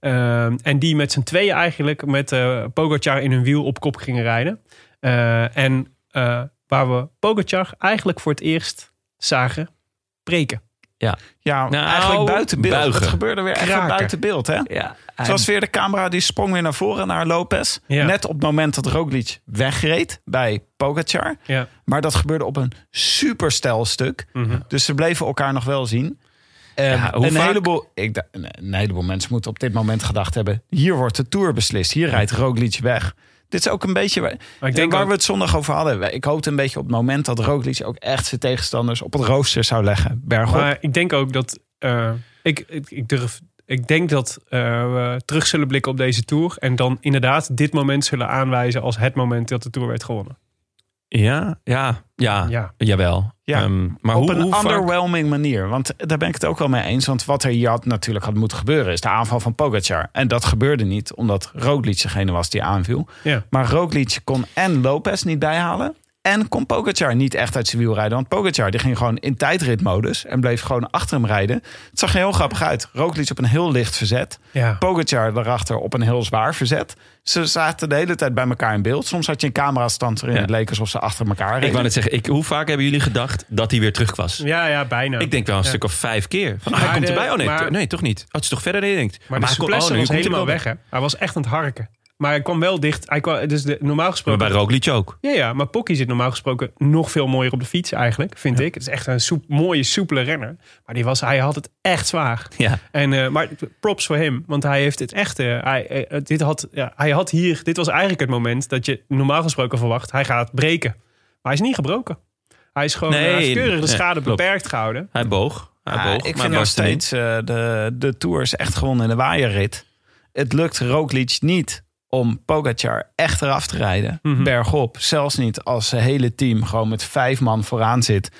Eh, en die met z'n tweeën eigenlijk met eh Pogacar in hun wiel op kop gingen rijden. Eh, en eh, waar we Pogacar eigenlijk voor het eerst zagen breken. Ja, Nou, eigenlijk buiten beeld. buigen. Het gebeurde weer echt buiten beeld, hè? Ja, Het was weer de camera die sprong weer naar voren naar Lopez. Ja. Net op het moment dat Roglic wegreed bij Pogacar. Ja. Maar dat gebeurde op een super stijl stuk. Mhm. Dus ze bleven elkaar nog wel zien. Eh, Ja, hoe een, vaak- heleboel, ik, een heleboel mensen moeten op dit moment gedacht hebben... hier wordt de Tour beslist. Hier rijdt Roglic weg. Dit is ook een beetje waar, ik denk waar ook- we het zondag over hadden. Ik hoopte een beetje op het moment dat Roglic ook echt zijn tegenstanders... op het rooster zou leggen. Bergop. Maar ik denk ook dat. eh, ik, ik, ik durf. Ik denk dat eh, we terug zullen blikken op deze tour. En dan inderdaad dit moment zullen aanwijzen als het moment dat de tour werd gewonnen. Ja, ja, ja, Ja. jawel. Ja. Ehm, maar op hoe, een hoe vaak- underwhelming manier. Want daar ben ik het ook wel mee eens. Want wat er hier had natuurlijk had moeten gebeuren... is de aanval van Pogacar. En dat gebeurde niet, omdat Roglic degene was die aanviel. Ja. Maar Roglic kon en Lopez niet bijhalen... en kon Pogacar niet echt uit zijn wiel rijden. Want Pogacar die ging gewoon in tijdritmodus... en bleef gewoon achter hem rijden. Het zag er heel grappig uit. Roglic op een heel licht verzet. Ja. Pogacar daarachter op een heel zwaar verzet. Ze zaten de hele tijd bij elkaar in beeld. Soms had je een camerastand waarin Ja. het leek alsof ze achter elkaar reden. Ik wou net zeggen, ik, hoe vaak hebben jullie gedacht dat hij weer terug was? Ja, ja, bijna. Ik denk wel een Ja. stuk of vijf keer. Van, ah, Maar hij komt de- erbij. Oh nee, maar- nee, toch niet. Oh, het is toch verder dan je denkt. Maar, de hij komt- souplesse oh, was helemaal weg, hè? Hij was echt aan het harken. Maar hij kwam wel dicht. Hij kwam, dus de, normaal Maar gesproken... bij Roglic ook. Ja, ja, maar Pocky zit normaal gesproken nog veel mooier op de fiets eigenlijk, vind ik. Het is echt een soep, mooie, soepele renner. Maar die was, hij had het echt zwaar. Ja. En, eh, maar props voor hem, want hij heeft het echt... eh, hij, eh, dit had, ja, hij had hier... Dit was eigenlijk het moment dat je normaal gesproken verwacht... hij gaat breken. Maar hij is niet gebroken. Hij is gewoon Nee, hij heeft keurig de schade beperkt gehouden. Hij boog. Hij Ja, boog. ik maar vind nog steeds eh, de, de Tour is echt gewonnen in de waaierrit. Het lukt Roglic niet om Pogacar echt eraf te rijden. Mhm. Bergop, zelfs niet als zijn hele team gewoon met vijf man vooraan zit.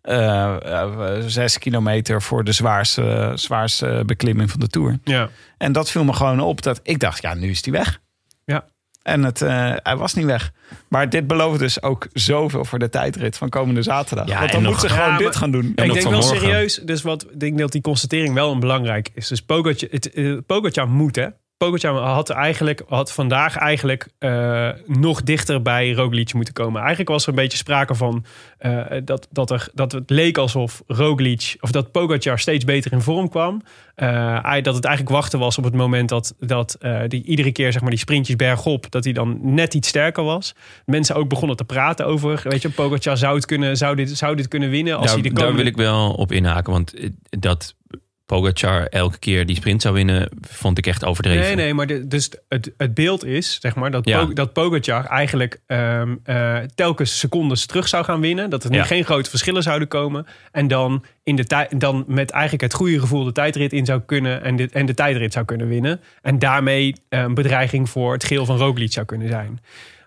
Eh, eh, zes kilometer voor de zwaarste, zwaarste beklimming van de Tour. Ja. En dat viel me gewoon op dat ik dacht, ja, nu is hij weg. Ja. En het, eh, hij was niet weg. Maar dit belooft dus ook zoveel voor de tijdrit van komende zaterdag. Ja, Want dan en moeten ze gewoon Ja, dit gaan doen. En ik denk wel serieus, dus wat, ik denk dat die constatering wel een belangrijk is. Dus Pogacar, het, Pogacar moet hè. Pogacar had, eigenlijk, had vandaag eigenlijk eh, nog dichter bij Roglic moeten komen. Eigenlijk was er een beetje sprake van eh, dat, dat, er, dat het leek alsof Roglic, of dat Pogacar steeds beter in vorm kwam. Eh, dat het eigenlijk wachten was op het moment dat, dat die iedere keer zeg maar, die sprintjes bergop, dat hij dan net iets sterker was. Mensen ook begonnen te praten over, weet je, Pogacar zou, het kunnen, zou, dit, zou dit kunnen winnen als Daar, hij de daar komende... wil ik wel op inhaken. Want dat Pogacar elke keer die sprint zou winnen, vond ik echt overdreven. Nee, nee, maar de, dus het, het beeld is, zeg maar, dat, Ja. Dat Pogacar eigenlijk ehm, eh, telkens secondes terug zou gaan winnen. Dat er Ja. geen grote verschillen zouden komen. En dan, in de tij- dan met eigenlijk het goede gevoel de tijdrit in zou kunnen en de, en de tijdrit zou kunnen winnen. En daarmee een bedreiging voor het geel van Roglic zou kunnen zijn.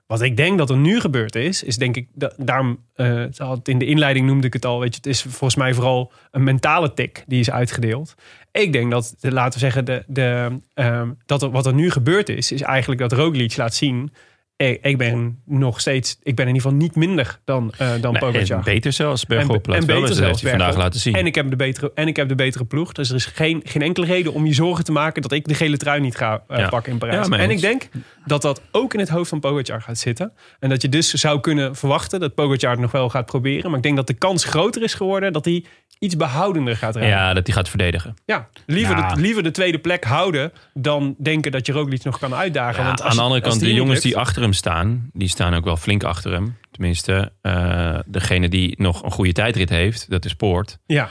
Wat ik denk dat er nu gebeurd is, is denk ik, da- daarom, eh, in de inleiding noemde ik het al, weet je, het is volgens mij vooral een mentale tik die is uitgedeeld. Ik denk dat, laten we zeggen, de, de, ehm, dat er, wat er nu gebeurd is, is eigenlijk dat Roglic laat zien, ik, ik ben nog steeds, ik ben in ieder geval niet minder dan, eh dan Nee, Pogacar. en beter zelfs bergop. En, en beter zelfs heeft hij vandaag laten zien. En ik heb de betere, en ik heb de betere ploeg. Dus er is geen, geen enkele reden om je zorgen te maken dat ik de gele trui niet ga eh, Ja. pakken in Parijs. Ja, en ik denk dat dat ook in het hoofd van Pogacar gaat zitten. En dat je dus zou kunnen verwachten dat Pogacar het nog wel gaat proberen. Maar ik denk dat de kans groter is geworden dat hij iets behoudender gaat rijden. ja, dat hij gaat verdedigen. Ja, liever, Ja. De, liever de tweede plek houden dan denken dat je Roglic nog kan uitdagen. Want als aan de andere kant, de jongens die achter hem staan, die staan ook wel flink achter hem. Tenminste, eh, degene die nog een goede tijdrit heeft, dat is Poort. Ja,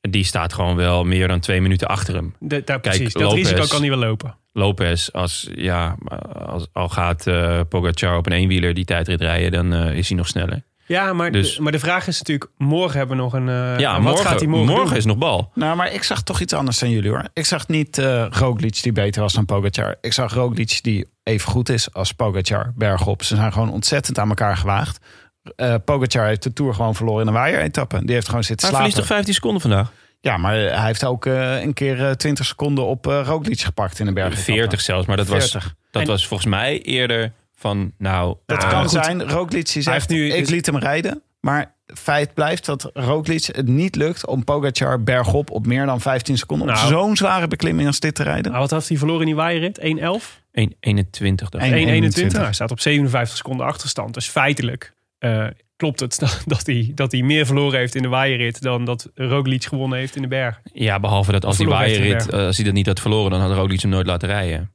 Die staat gewoon wel meer dan twee minuten achter hem. de, daar, Kijk, precies. Dat Lopez- risico kan hij wel lopen. Lopez, als, ja, als, al gaat eh Pogacar op een eenwieler die tijdrit rijden, dan eh, is hij nog sneller. Ja, maar, Dus- de, maar de vraag is natuurlijk, morgen hebben we nog een... eh, ja, wat morgen, gaat hij morgen, doen? is nog bal. Nou, maar ik zag toch iets anders dan jullie hoor. Ik zag niet eh Roglic die beter was dan Pogacar. Ik zag Roglic die even goed is als Pogacar bergop. Ze zijn gewoon ontzettend aan elkaar gewaagd. Eh Pogacar heeft de Tour gewoon verloren in een waaieretappe. Die heeft gewoon zitten Hij slapen. verliest toch 15 seconden vandaag? Ja, maar hij heeft ook eh, een keer eh, 20 seconden op eh Roglic gepakt in de berg. 40 zelfs, maar dat, was, 40. dat En- was volgens mij eerder van, nou... Dat eh, kan goed. zijn. Roglic zegt, heeft nu- ik is- liet hem rijden. Maar feit blijft dat Roglic het niet lukt om Pogacar bergop op meer dan 15 seconden... op Nou. zo'n zware beklimming als dit te rijden. Nou, wat had hij verloren in die waaierrit? 1.11? 1, 21 dacht ik. 1, 1.21. Hij staat op 57 seconden achterstand. Dus feitelijk eh, klopt het dat, dat, hij, dat hij meer verloren heeft in de waaierrit... dan dat Roglic gewonnen heeft in de berg. Ja, behalve dat als die waaierrit, hij eh, als hij dat niet had verloren, dan had Roglic hem nooit laten rijden.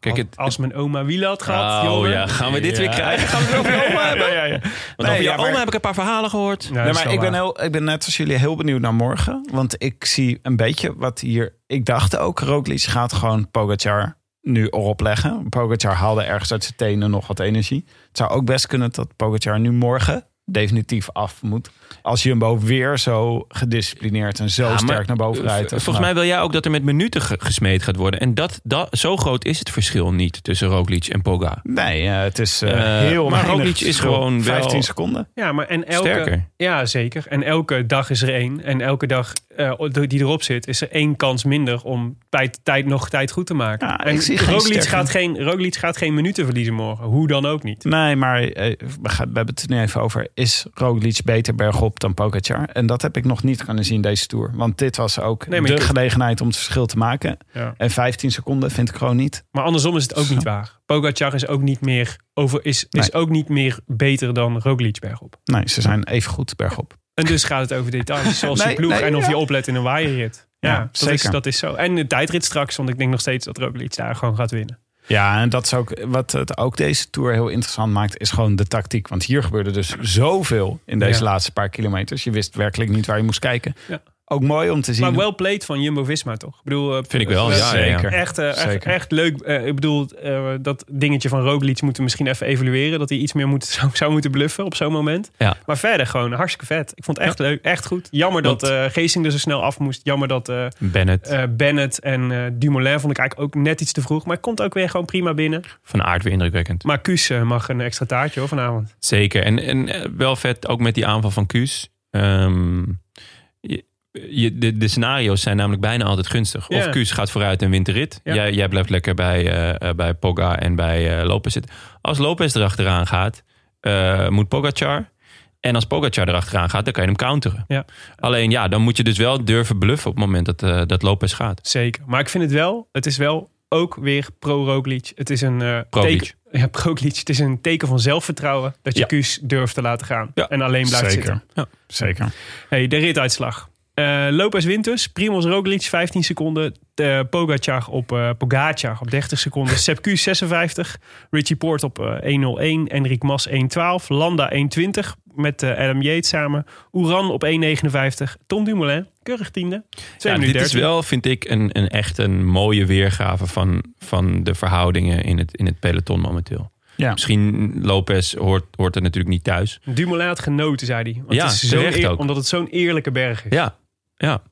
Kijk, het, Als mijn oma wielen had gehad, oh jongen. ja, gaan we dit weer krijgen? Gaan we het over je oma hebben? Ja, ja, ja. Want Nee, over je ja, maar- oma heb ik een paar verhalen gehoord. Ja, Nee, maar ik ben, heel, ik ben net als jullie heel benieuwd naar morgen. Want ik zie een beetje wat hier... Ik dacht ook, Roglic gaat gewoon Pogacar nu erop leggen. Pogacar haalde ergens uit zijn tenen nog wat energie. Het zou ook best kunnen dat Pogacar nu morgen definitief af moet. Als Jumbo weer zo gedisciplineerd en zo Ja, maar, sterk naar boven rijdt. Volgens mij vandaag. wil jij ook dat er met minuten ge- gesmeed gaat worden. En dat, dat, zo groot is het verschil niet tussen Roglic en Poga. Nee, eh, het is eh, Eh, heel maar Roglic is gewoon wel- 15 seconden. Ja, maar en elke, Sterker. Ja, zeker. En elke dag is er één. En elke dag eh, die erop zit, is er één kans minder om bij tijd nog tijd goed te maken. Ja, en ik zie geen Roglic gaat, geen, Roglic gaat geen minuten verliezen morgen. Hoe dan ook niet. Nee, maar we, gaan, we hebben het er nu even over. Is Roglic beter bergop dan Pogacar? En dat heb ik nog niet kunnen zien deze Tour. Want dit was ook Nee, de gelegenheid om het verschil te maken. Ja. En 15 seconden vind ik gewoon niet. Maar andersom is het ook niet waar. Pogacar is ook niet meer, over, is, is ook niet meer beter dan Roglic bergop. Nee, ze zijn even goed bergop. En dus gaat het over details. Zoals Nee, je ploeg en of je oplet in een waaierrit. Ja, Ja, dat, is, zeker. dat is zo. En de tijdrit straks, want ik denk nog steeds dat Roglic daar gewoon gaat winnen. Ja, en dat is ook wat het ook deze Tour heel interessant maakt, is gewoon de tactiek. Want hier gebeurde dus zoveel in deze Ja. laatste paar kilometers. Je wist werkelijk niet waar je moest kijken. Ja. Ook mooi om te zien. Maar wel played van Jumbo-Visma toch? Ik bedoel, eh, Vind ik wel, ja, ja, ja. Zeker. Echt, eh, echt, Zeker. echt leuk. Eh, ik bedoel, eh, dat dingetje van Roglic moeten we misschien even evalueren. Dat hij iets meer moet, zou, zou moeten bluffen op zo'n moment. Ja. Maar verder gewoon hartstikke vet. Ik vond het echt leuk, echt goed. Jammer dat Want- eh Geesing er zo snel af moest. Jammer dat eh, Bennett, eh, Bennett en eh, Dumoulin vond ik eigenlijk ook net iets te vroeg. Maar hij komt ook weer gewoon prima binnen. van aard weer indrukwekkend. Maar Kuus mag een extra taartje hoor vanavond. Zeker. En, en wel vet, ook met die aanval van Kuus. Ehm, je, de, de scenario's zijn namelijk bijna altijd gunstig. Ja. Of Kuus gaat vooruit en wint de rit. Ja. Jij, jij blijft lekker bij, eh, eh, bij Pogga en bij eh, Lopez zitten. Als Lopez erachteraan gaat, eh, moet Pogacar. En als Pogacar erachteraan gaat, dan kan je hem counteren. Ja. Alleen ja, dan moet je dus wel durven bluffen op het moment dat, eh, dat Lopez gaat. Zeker. Maar ik vind het wel, het is wel ook weer pro-Roglic. Het is een eh, teken. Ja, pro-Glic. Het is een teken van zelfvertrouwen dat je Ja. Kuus durft te laten gaan. Ja. En alleen blijft Zeker. zitten. Ja. Zeker. Hey, de rituitslag. Eh Lopez wint dus. Primoz Roglic 15 seconden. Eh, Pogacar op eh Pogacar op 30 seconden. Sepp Kuss 56. Richie Poort op eh, 1.01. Enric Mas 1.12. Landa 1.20 met Adam Yates samen. Oeran op 1.59. Tom Dumoulin, keurig tiende. 2 Ja, dit is 13. wel, vind ik, een, een echt een mooie weergave van, van de verhoudingen in het, in het peloton momenteel. Ja. Misschien Lopez hoort, hoort er natuurlijk niet thuis. Dumoulin had genoten, zei hij. Want Ja, het is eer- ook. Omdat het zo'n eerlijke berg is. Ja, ja.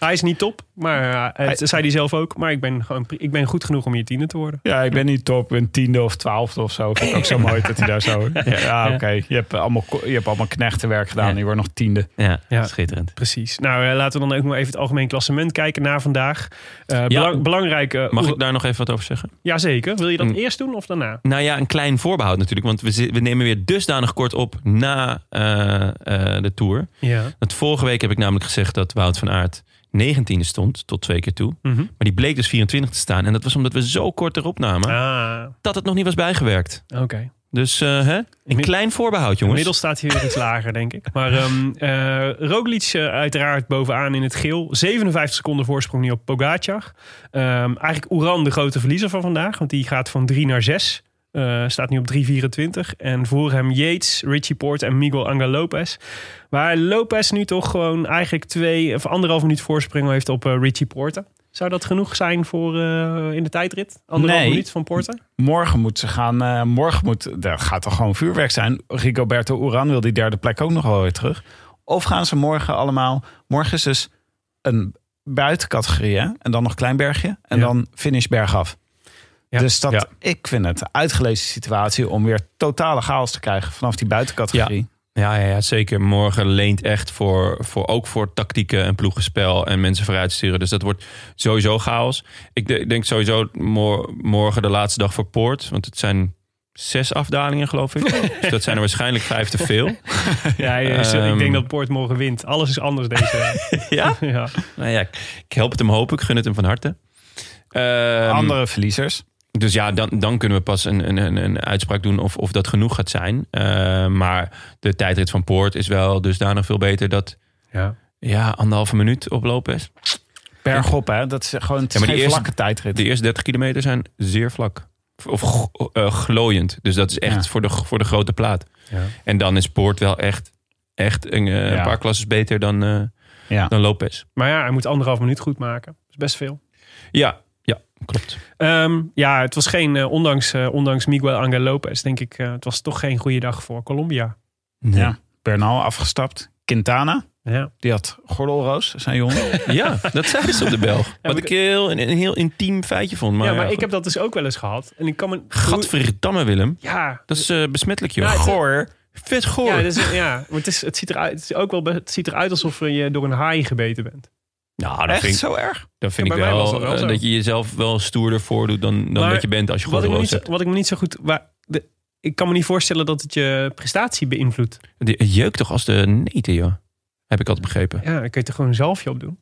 Hij is niet top, maar eh, het zei hij zelf ook. Maar ik ben, gewoon, ik ben goed genoeg om je tiende te worden. Ja, ik ben niet top. Ben tiende of twaalfde of zo. Vind ik ook zo mooi dat hij daar zo... Ja, oké. Je, hebt allemaal, je hebt allemaal knechtenwerk gedaan. Ja. en Je wordt nog tiende. ja, Ja. schitterend. Precies. Nou, eh, laten we dan ook nog even het algemeen klassement kijken naar vandaag. Eh belang, belangrijk. eh, Mag ik daar nog even wat over zeggen? Jazeker. Wil je dat Mm. eerst doen of daarna? Nou ja, een klein voorbehoud natuurlijk. Want we, we nemen weer dusdanig kort op na eh, eh, de Tour. Ja. Dat vorige week heb ik namelijk gezegd dat Wout van Aert 19e stond, tot twee keer toe. Mhm. Maar die bleek dus 24 te staan. En dat was omdat we zo kort erop namen, Ah, dat het nog niet was bijgewerkt. oké. Dus hè, een klein voorbehoud, jongens. Inmiddels staat hij weer iets lager, denk ik. Maar ehm eh, Roglic eh, uiteraard bovenaan in het geel. 57 seconden voorsprong nu op Pogacar. Ehm, eigenlijk Oeran de grote verliezer van vandaag. Want die gaat van 3 naar 6. Eh, staat nu op 3,24. En voor hem Yates, Richie Poort en Miguel Angel Lopez. Waar Lopez nu toch gewoon eigenlijk twee of anderhalf minuut voorsprong heeft op eh, Richie Porte. Zou dat genoeg zijn voor eh, in de tijdrit? Anderhalf Nee. minuut van Porter? Morgen moet ze gaan. morgen moet. Er gaat toch gewoon vuurwerk zijn. Rigoberto Uran wil die derde plek ook nog wel weer terug. Of gaan ze morgen allemaal. Morgen is dus een buitencategorie. Hè? En dan nog klein bergje. En Ja. dan finish bergaf. Ja. Dus dat, Ja. ik vind het een uitgelezen situatie om weer totale chaos te krijgen vanaf die buitencategorie. Ja, ja, ja, zeker. Morgen leent echt voor, voor, ook voor tactieken en ploegenspel en mensen vooruit sturen. Dus dat wordt sowieso chaos. Ik de- denk sowieso mor- morgen de laatste dag voor Poort. Want het zijn zes afdalingen, geloof ik. dus dat zijn er waarschijnlijk vijf te veel. Ja, ik Ehm. denk dat Poort morgen wint. Alles is anders deze. Ja? ja. Nou ja, ik help het hem hopen. Ik gun het hem van harte. Ehm, Andere verliezers. Dus ja, dan, dan kunnen we pas een, een, een, een uitspraak doen of, of dat genoeg gaat zijn. Eh, maar de tijdrit van Poort is wel dusdanig veel beter dat... Ja. Ja, anderhalve minuut op Lopez. Bergop, hè? Dat is gewoon het is Ja, maar die geen eerste- vlakke tijdrit. De eerste 30 kilometer zijn zeer vlak. Of eh, glooiend. Dus dat is echt Ja. voor, de, voor de grote plaat. Ja. En dan is Poort wel echt, echt een, eh, Ja. paar klasses beter dan, eh, Ja. dan Lopez. Maar ja, hij moet anderhalf minuut goed maken. Dat is best veel. Ja klopt. Ehm, ja, het was geen, eh, ondanks, eh, ondanks Miguel Angel Lopez, denk ik, eh, het was toch geen goede dag voor Colombia. Ja. Bernal afgestapt. Quintana. Ja. Die had gordelroos, zijn jongen. Ja, dat zei ze op de Belg. Wat ik heel, een, een heel intiem feitje vond. Maar, ja, maar ja, ik heb dat dus ook wel eens gehad. En ik kan me... Gadverdamme Willem. Ja, Dat is eh, besmettelijk joh. Ja, Goor. Vet goor. ja, dus, ja maar het, is, het, ziet eruit, het, is ook wel, het ziet eruit alsof je door een haai gebeten bent. Nou, dat Echt vind ik, zo erg? dat vind Ja, ik wel, eh, dat je jezelf wel stoerder voordoet dan, dan Maar dat je bent als je zo- hebt. wat ik me niet zo goed... Waar, de, ik kan me niet voorstellen dat het je prestatie beïnvloedt. Het jeukt toch als de neten, joh. Heb ik altijd begrepen. Ja, dan kun je er gewoon een zalfje op doen.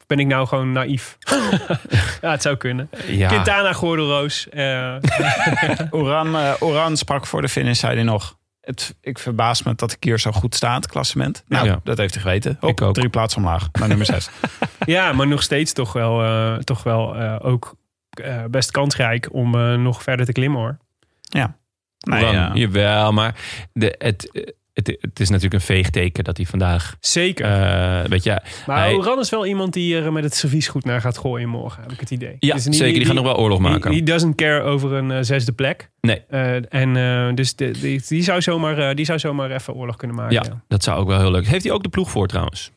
Of ben ik nou gewoon naïef? ja, het zou kunnen. Ja. Quintana, gordelroos. eh Oran, eh, Oran sprak voor de finish, zei hij nog. Het, ik verbaas me dat ik hier zo goed sta, het klassement. Nou, Ja. dat heeft hij geweten. Hop, Ik ook. Drie plaatsen omlaag, naar nummer zes. ja, maar nog steeds toch wel, eh, toch wel eh, ook eh, best kansrijk om nog verder te klimmen hoor. ja. Nee, ja. Jawel, maar de, het, het, het is natuurlijk een veegteken dat hij vandaag... Zeker. eh weet je, maar hij- Oran is wel iemand die er met het servies goed naar gaat gooien morgen, heb ik het idee. ja, Dus niet- zeker. Die, gaan nog wel oorlog maken. He, he doesn't care over een eh, zesde plek. nee, Eh, en eh, dus de, die, die, zou zomaar, eh, die zou zomaar even oorlog kunnen maken. ja, Ja, dat zou ook wel heel leuk. Heeft hij ook de ploeg voor trouwens?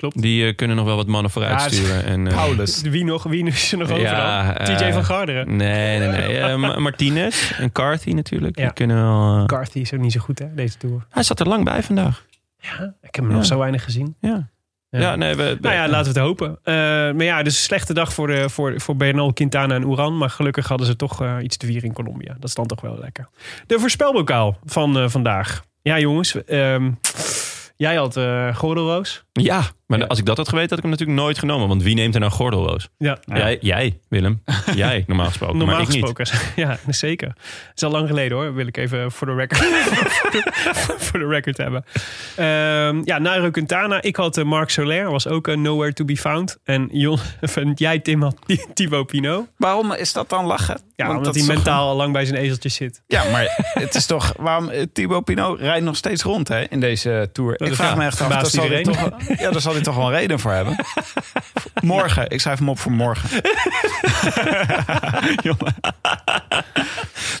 Klopt. Die eh, kunnen nog wel wat mannen vooruit Ja, sturen. En, eh, Paulus. Wie, nog, wie is er nog over Ja, dan? eh, TJ van Garderen. Nee, nee, nee. Ma- Martinez en Carthy natuurlijk. Ja. Die kunnen wel... Carthy is ook niet zo goed hè, deze Tour. Hij zat er lang bij vandaag. Ja, ik heb hem nog zo weinig gezien. Ja. Ja. Ja, nee, we, we- Nou ja, laten we het hopen. Maar ja, dus een slechte dag voor, de, voor, voor Bernal, Quintana en Uran. Maar gelukkig hadden ze toch iets te vieren in Colombia. Dat is dan toch wel lekker. De voorspelbokaal van vandaag. Ja, jongens. ehm, jij had eh gordelroos. Ja, maar Ja. als ik dat had geweten, had ik hem natuurlijk nooit genomen. Want wie neemt er nou gordelroos? Ja, Jij, jij, Willem. jij, normaal gesproken. Normaal maar ik niet. gesproken. Ja, zeker. Het is al lang geleden hoor. Wil ik even voor de record, voor de, de record hebben. Ehm, ja, Nairo Quintana. Ik had eh, Marc Soler. Was ook eh, nowhere to be found. En Jon, van jij Tim had Thibaut Pinot. Waarom is dat dan lachen? Ja, Want omdat dat hij mentaal al lang bij zijn ezeltje zit. Ja, maar het is toch... Waarom, eh, Thibaut Pinot rijdt nog steeds rond hè, in deze Tour. Dat ik vraag ja, me echt af, verbaast zal, toch, ja, daar zal hij toch wel een reden voor hebben. Morgen, ik schrijf hem op voor morgen. Jongen.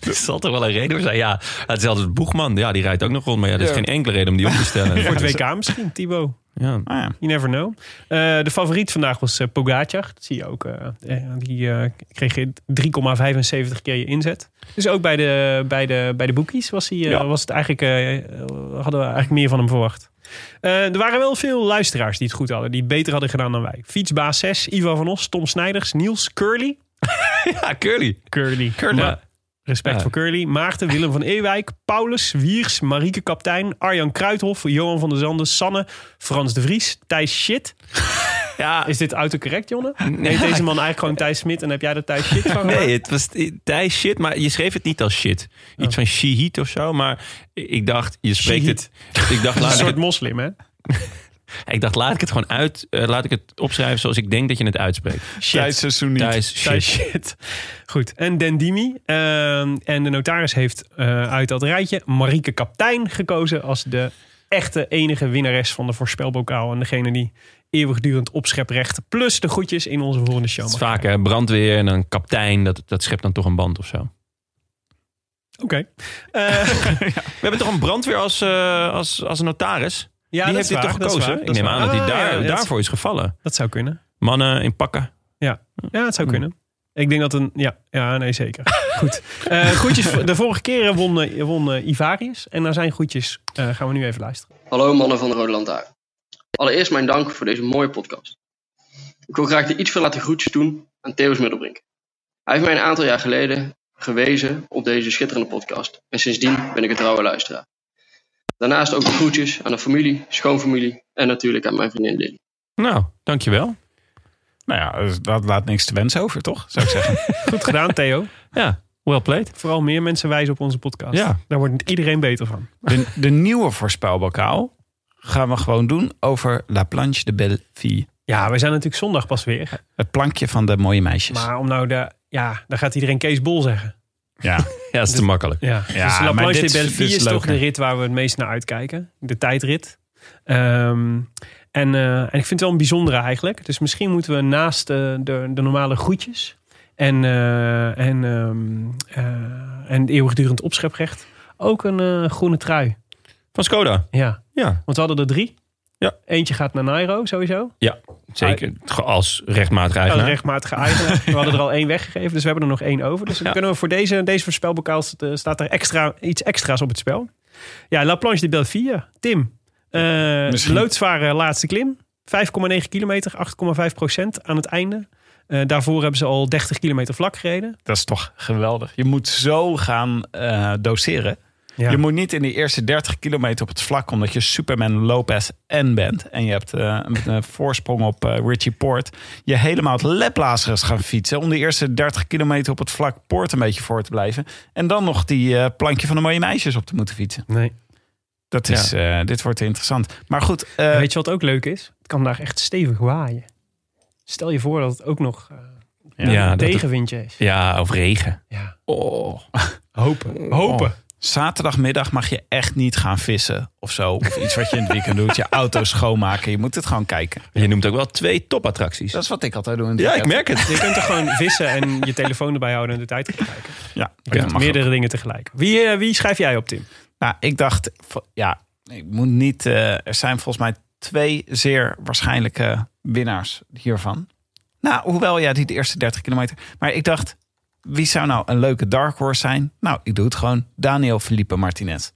Er zal toch wel een reden voor zijn. Ja, het is altijd Boegman. Ja, die rijdt ook nog rond. Maar ja, er is geen enkele reden om die op te stellen. Voor het WK misschien, Thibaut. Ja. Ah, ja. You never know. Eh, de favoriet vandaag was Pogacar. Dat zie je ook. eh, die eh, kreeg je 3,75 keer je inzet. Dus ook bij de, bij de, bij de boekies was, hij, Ja. was het eigenlijk, eh, hadden we eigenlijk meer van hem verwacht. Eh, er waren wel veel luisteraars die het goed hadden. Die het beter hadden gedaan dan wij. Fietsbaas 6, Ivan van Os, Tom Snijders, Niels, Curly. ja, Curly. Curly. Curly. Maar- Respect Ja. voor Curly. Maarten, Willem van Ewijk, Paulus, Wiers, Marieke Kaptein, Arjan Kruithof, Johan van der Zanden, Sanne, Frans de Vries, Thijs Shit. Ja, Is dit autocorrect, Jonne? Nee, deze man eigenlijk gewoon Thijs Smit en heb jij er Thijs Shit van gemaakt? Nee, het was Thijs shit, maar je schreef het niet als shit. Iets Oh. van shihit of zo, maar ik dacht, je spreekt Shihit. het. Ik dacht, Een laat ik, soort het, moslim, hè? ik dacht, laat ik het gewoon uit, eh, laat ik het opschrijven zoals ik denk dat je het uitspreekt. Tijdseizoen niet. Thijs shit. Thijs Shit. Goed. En Dendimi. ehm en de notaris heeft eh, uit dat rijtje Marieke Kaptein gekozen als de echte enige winnares van de voorspelbokaal. En degene die eeuwigdurend opscheprecht. Plus de groetjes in onze volgende show. Het is vaak hè, brandweer en een kaptein. Dat, dat schept dan toch een band of zo. Oké. Eh, We hebben toch een brandweer als, eh, als, als notaris? ja, die dat heeft is dit waar, toch gekozen? waar, Ik neem aan dat hij Ah, daar, ja, daarvoor is gevallen. Dat zou kunnen. Mannen in pakken. Ja, het zou Hmm. kunnen. Ik denk dat een... Ja, ja nee, zeker. Goed. Eh groetjes. De vorige keer won, won Ivarius. En naar zijn groetjes eh, gaan we nu even luisteren. Hallo mannen van de Rode Lantaarn. Allereerst mijn dank voor deze mooie podcast. Ik wil graag de iets verlaten groetjes doen aan Theo's Middelbrink. Hij heeft mij een aantal jaar geleden gewezen op deze schitterende podcast. En sindsdien ben ik een trouwe luisteraar. Daarnaast ook de groetjes aan de familie, schoonfamilie en natuurlijk aan mijn vriendin Lily. Nou, dankjewel. Nou ja, dus dat laat niks te wensen over, toch? Zou ik zeggen. Goed gedaan, Theo. Ja, well played. Vooral meer mensen wijzen op onze podcast. Ja. Daar wordt iedereen beter van. De, de nieuwe voorspelbokaal gaan we gewoon doen over La Planche de Belle Fille. Ja, we zijn natuurlijk zondag pas weer. Het plankje van de mooie meisjes. Maar om nou de... Ja, dan gaat iedereen Kees Bol zeggen. ja. Ja, dat is te makkelijk. Ja, Ja, dus La Planche de Belleville is, is toch de rit waar we het meest naar uitkijken. De tijdrit. Ehm, en, eh, en ik vind het wel een bijzondere eigenlijk. Dus misschien moeten we naast eh, de, de normale groetjes... en, eh, en, ehm, eh, en eeuwigdurend opscheprecht... ook een groene trui. Van Skoda. Ja, Ja, want we hadden er drie. Ja. Eentje gaat naar Nairo sowieso. zeker. Als rechtmatig Een eigenaar. rechtmatige eigenaar. we hadden er al één weggegeven, dus we hebben er nog één over. Dus dan Ja. kunnen we voor deze, deze voorspelbokaal eh, staat er extra, iets extra's op het spel. Ja, La Planche de Belleville. Tim, eh Misschien- loodzware laatste klim. 5,9 kilometer, 8,5 procent aan het einde. Eh, daarvoor hebben ze al 30 kilometer vlak gereden. Dat is toch geweldig. Je moet zo gaan eh, doseren. Ja. Je moet niet in die eerste 30 kilometer op het vlak, omdat je Superman Lopez en bent. En je hebt eh, een, een voorsprong op eh, Richie Poort. Je helemaal het leplazers gaan fietsen. Om de eerste 30 kilometer op het vlak Poort een beetje voor te blijven. En dan nog die eh, plankje van de mooie meisjes op te moeten fietsen. Nee. Dat is, dit wordt interessant. Maar goed, Weet je wat ook leuk is? Het kan daar echt stevig waaien. Stel je voor dat het ook nog ja. Tegenwindje is. Ja, of regen. Ja. Oh. Hopen. Hopen. Zaterdagmiddag mag je echt niet gaan vissen of zo. Of iets wat je in het weekend doet. Je auto schoonmaken. Je moet het gewoon kijken. Je noemt ook wel twee topattracties. Dat is wat ik altijd doe in Ja, ik merk het. Je kunt er gewoon vissen en je telefoon erbij houden en de tijd kijken. Ja, meerdere ook. dingen tegelijk. Wie, eh, wie schrijf jij op, Tim? Nou, ik dacht, ja, ik moet niet. eh, er zijn volgens mij twee zeer waarschijnlijke winnaars hiervan. Nou, hoewel ja, die de eerste 30 kilometer. Maar ik dacht, wie zou nou een leuke dark horse zijn? Nou, ik doe het gewoon. Daniel Felipe Martinez.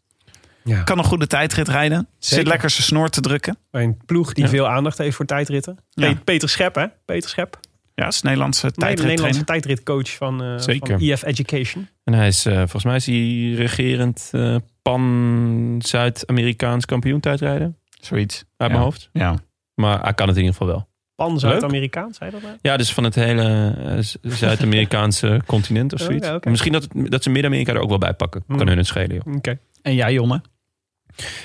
Ja. Kan een goede tijdrit rijden. Zit lekker zijn snor te drukken. Bij een ploeg die Ja. veel aandacht heeft voor tijdritten. Ja. Peter Schep, hè? Peter Schep. Ja, is Nederlandse tijdrit Nederlandse tijdritcoach van, eh Zeker. van EF Education. En hij is, eh, volgens mij is hij regerend eh, pan-Zuid-Amerikaans kampioen tijdrijden. Zoiets. Uit Ja. mijn hoofd. Ja. Maar hij kan het in ieder geval wel. Pan Zuid-Amerikaans, zei dat nou? Ja, dus van het hele eh, Zuid-Amerikaanse continent of Oh, zoiets. ja. Misschien dat, het- dat ze Midden-Amerika er ook wel bij pakken. Kan Hmm. hun het schelen, joh. Oké. En jij, Jonne?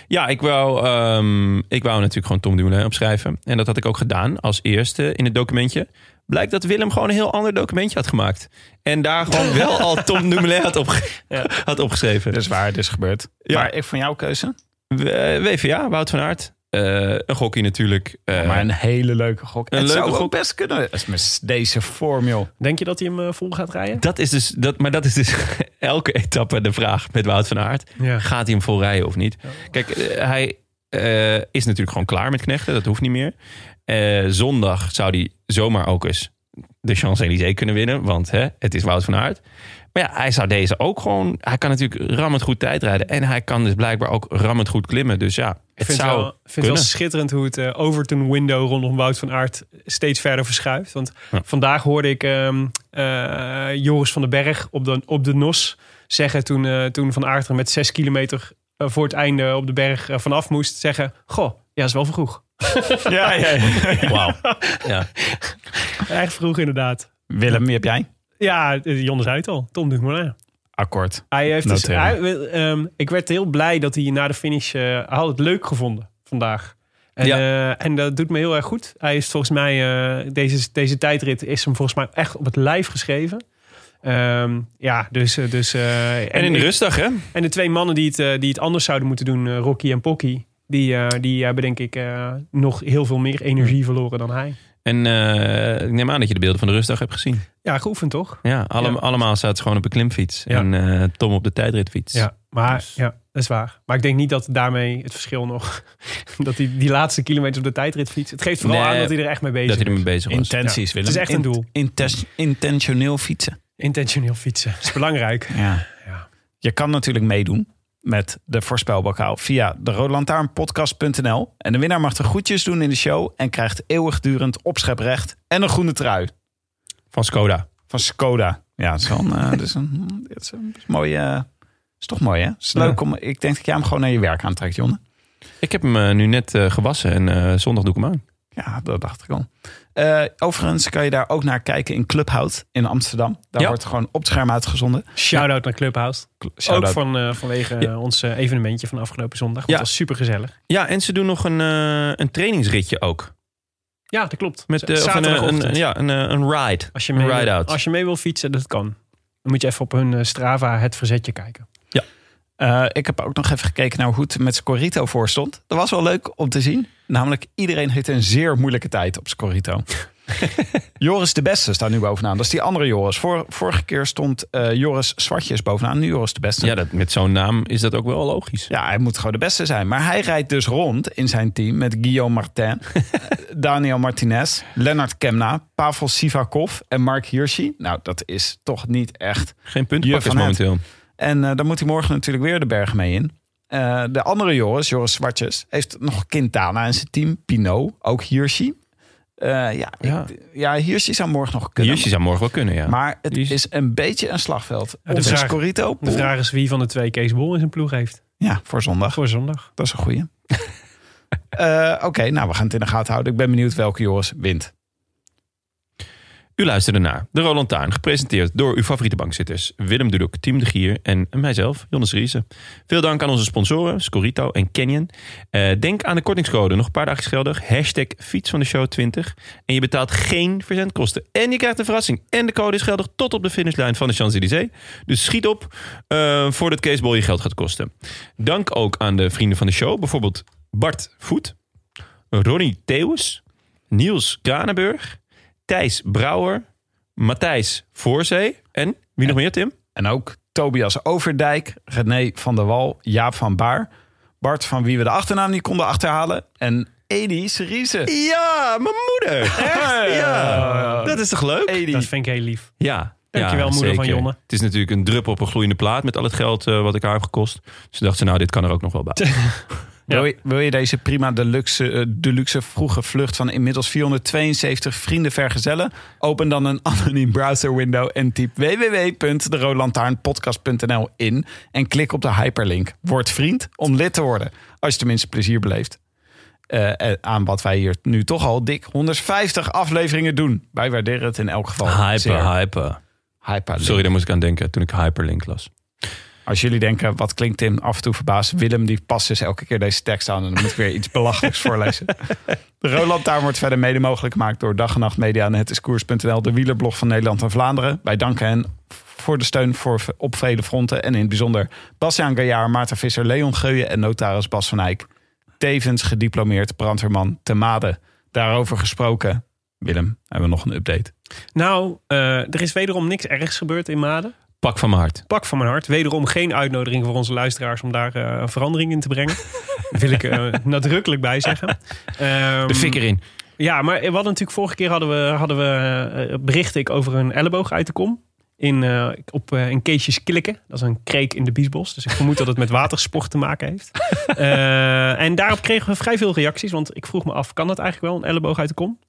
Ja, ik wou, ehm, ik wou natuurlijk gewoon Tom Dumoulin opschrijven. En dat had ik ook gedaan als eerste in het documentje. Blijkt dat Willem gewoon een heel ander documentje had gemaakt. En daar gewoon wel al Tom Dumoulin had, opge- had opgeschreven. Dat is waar, het is gebeurd. Ja. Maar ik van jouw keuze? W- WVA, Wout van Aert. Eh, een gokkie natuurlijk. Eh, maar een hele leuke gok. een het leuke zou ook gok. best kunnen. Dat is met deze vorm, joh. Denk je dat hij hem eh, vol gaat rijden? dat is dus, dat, maar dat is dus elke etappe de vraag met Wout van Aert. Ja. Gaat hij hem vol rijden of niet? Kijk, hij eh, is natuurlijk gewoon klaar met knechten. Dat hoeft niet meer. Eh, zondag zou hij zomaar ook eens de Champs-Élysées kunnen winnen. Want hè, het is Wout van Aert. Maar ja, hij zou deze ook gewoon... Hij kan natuurlijk rammend goed tijdrijden. En hij kan dus blijkbaar ook rammend goed klimmen. Dus ja, Ik het vind, zou wel, vind het wel schitterend hoe het eh, Overton window rondom Wout van Aert steeds verder verschuift. Want Ja. vandaag hoorde ik ehm, eh, Joris van den Berg op de, op de NOS zeggen toen, eh, toen Van Aert er met zes kilometer voor het einde op de berg vanaf moest zeggen. Goh, ja, is wel vroeg. Ja, ja, ja. Wauw. Ja. Echt vroeg inderdaad. Willem, wie heb jij? Ja, eh, Jon zei het al. Tom Dumoulin. Akkoord. Hij heeft dus, hij, ehm, ik werd heel blij dat hij na de finish... eh, hij had het leuk gevonden vandaag. En, Ja. eh, en dat doet me heel erg goed. Hij is volgens mij... eh, deze, deze tijdrit is hem volgens mij echt op het lijf geschreven. Ehm, ja, dus... dus eh, En in de rustdag, hè? En de twee mannen die het, die het anders zouden moeten doen... Rocky en Pocky... Die, eh, die hebben denk ik eh, nog heel veel meer energie verloren dan hij. En eh, ik neem aan dat je de beelden van de rustdag hebt gezien. Ja, geoefend toch? Ja, allem- Ja. allemaal zaten ze gewoon op een klimfiets. Ja. En eh, Tom op de tijdritfiets. Ja, maar Dus- ja, dat is waar. Maar ik denk niet dat daarmee het verschil nog... dat hij die laatste kilometers op de tijdrit fietst. Het geeft vooral Nee, aan dat hij er echt mee bezig dat hij is. ermee bezig was. Intenties, Ja, Willem. het is echt een doel. intes- intentioneel fietsen. Intentioneel fietsen. Dat is belangrijk. Ja. Ja. Je kan natuurlijk meedoen met de voorspelbokaal via de roodlantaarnpodcast.nl. En de winnaar mag de groetjes doen in de show en krijgt eeuwigdurend opscheprecht en een groene trui Van Skoda. van Skoda. Ja, dat is, wel een, eh, is een, dat is een mooi. is toch mooi, hè? is leuk om. Ik denk dat jij hem gewoon naar je werk aantrekt, Jonne. Ik heb hem eh, nu net eh, gewassen en zondag doe ik hem aan. Ja, dat dacht ik al. Eh, overigens kan je daar ook naar kijken in Clubhout in Amsterdam. Daar Ja. wordt gewoon op het scherm uitgezonden. Shout-out naar Clubhouse. Shout-out. Ook van, eh, vanwege Ja. ons eh, evenementje van afgelopen zondag. Dat Ja. was super gezellig. Ja, en ze doen nog een, eh, een trainingsritje ook. Ja, dat klopt. Met, of een, ja, een, een ride. als, je een mee, ride-out. als je mee wil fietsen, dat kan. Dan moet je even op hun Strava het verzetje kijken. Eh, ik heb ook nog even gekeken naar hoe het met Scorito voor stond. Dat was wel leuk om te zien. Namelijk, iedereen heeft een zeer moeilijke tijd op Scorito. Joris de Beste staat nu bovenaan. Dat is die andere Joris. Vor, vorige keer stond eh, Joris Zwartjes bovenaan. Nu Joris de Beste. Ja, dat, met zo'n naam is dat ook wel logisch. Ja, hij moet gewoon de beste zijn. Maar hij rijdt dus rond in zijn team met Guillaume Martin, Daniel Martinez, Lennart Kemna, Pavel Sivakov en Mark Hirschi. Nou, dat is toch niet echt. Geen Je puntenpakkers van het. momenteel. En eh dan moet hij morgen natuurlijk weer de berg mee in. Eh, de andere Joris, Joris Zwartjes, heeft nog Quintana in zijn team. Pinot, ook Hirschi. Eh, ja, Ja. ja. Ja, Hirschi zou morgen nog kunnen. Hirschi zou morgen wel kunnen, ja. Maar het is- een beetje een slagveld. Ja, de vraag- Scorito, De vraag is wie van de twee Kees Bol in zijn ploeg heeft. Ja, voor zondag. Voor zondag. Dat is een goeie. Eh, Oké, nou we gaan het in de gaten houden. Ik ben benieuwd welke Joris wint. U luisterde naar De Roland Taarn, gepresenteerd door uw favoriete bankzitters Willem Dudok, Tim de Gier en mijzelf, Jonas Riese. Veel dank aan onze sponsoren, Scorito en Canyon. Eh, denk aan de kortingscode, nog een paar dagen geldig. Hashtag fiets van de show 20. En je betaalt geen verzendkosten. En je krijgt een verrassing. En de code is geldig tot op de finishlijn van de Champs-Élysées. Dus schiet op eh, voordat Bol je geld gaat kosten. Dank ook aan de vrienden van de show, bijvoorbeeld Bart Voet, Ronnie Theeuws, Niels Kranenburg, Thijs Brouwer, Matthijs Voorzee en wie nog meer, Tim? En ook Tobias Overdijk, René van der Wal, Jaap van Baar, Bart van wie we de achternaam niet konden achterhalen en Edi Cerise. Ja, mijn moeder. Echt? Ja. Dat is toch leuk? Edi. Dat vind ik heel lief. Ja. Dankjewel, ja, moeder van. Jonne. Het is natuurlijk een druppel op een gloeiende plaat met al het geld eh, wat ik haar heb gekost. Dus dacht ze, nou, dit kan er ook nog wel bij. Wil, je, wil je deze prima deluxe, eh, deluxe vroege vlucht van inmiddels 472 vrienden vergezellen? Open dan een anoniem browser window en typ www.deroodlantaarnpodcast.nl in en klik op de hyperlink. Word vriend om lid te worden, als je tenminste plezier beleeft. Eh, aan wat wij hier nu toch al dik 150 afleveringen doen. Wij waarderen het in elk geval. zeer. Hyper, hyper. Hyperlink. Sorry, daar moest ik aan denken toen ik Hyperlink las. Als jullie denken, wat klinkt Tim af en toe verbaasd? Willem die past dus elke keer deze tekst aan en dan moet ik weer iets belachelijks voorlezen. De Roland Taarn wordt verder mede mogelijk gemaakt door Dag en Nacht Media en Het is Koers.nl, de wielerblog van Nederland en Vlaanderen. Wij danken hen voor de steun voor, op vele fronten en in het bijzonder Bastiaan Gaillard, Maarten Visser, Leon Geuyen en notaris Bas van Eyck. Tevens gediplomeerd brandweerman te Made. Daarover gesproken, Willem, hebben we nog een update. Nou, eh, er is wederom niks ergs gebeurd in Maden. Pak van mijn hart. Pak van mijn hart. Wederom geen uitnodiging voor onze luisteraars om daar eh, verandering in te brengen. Daar wil ik eh, nadrukkelijk bij zeggen. Ehm, De fik erin. Ja, maar we hadden natuurlijk vorige keer hadden we, hadden we eh, berichtte ik over een elleboog uit de kom. In, op in Keesjes Klikken. Dat is een kreek in de Biesbos. Dus ik vermoed dat het met watersport te maken heeft. En daarop kregen we vrij veel reacties. Want ik vroeg me af, kan dat eigenlijk wel een elleboog uit de kom?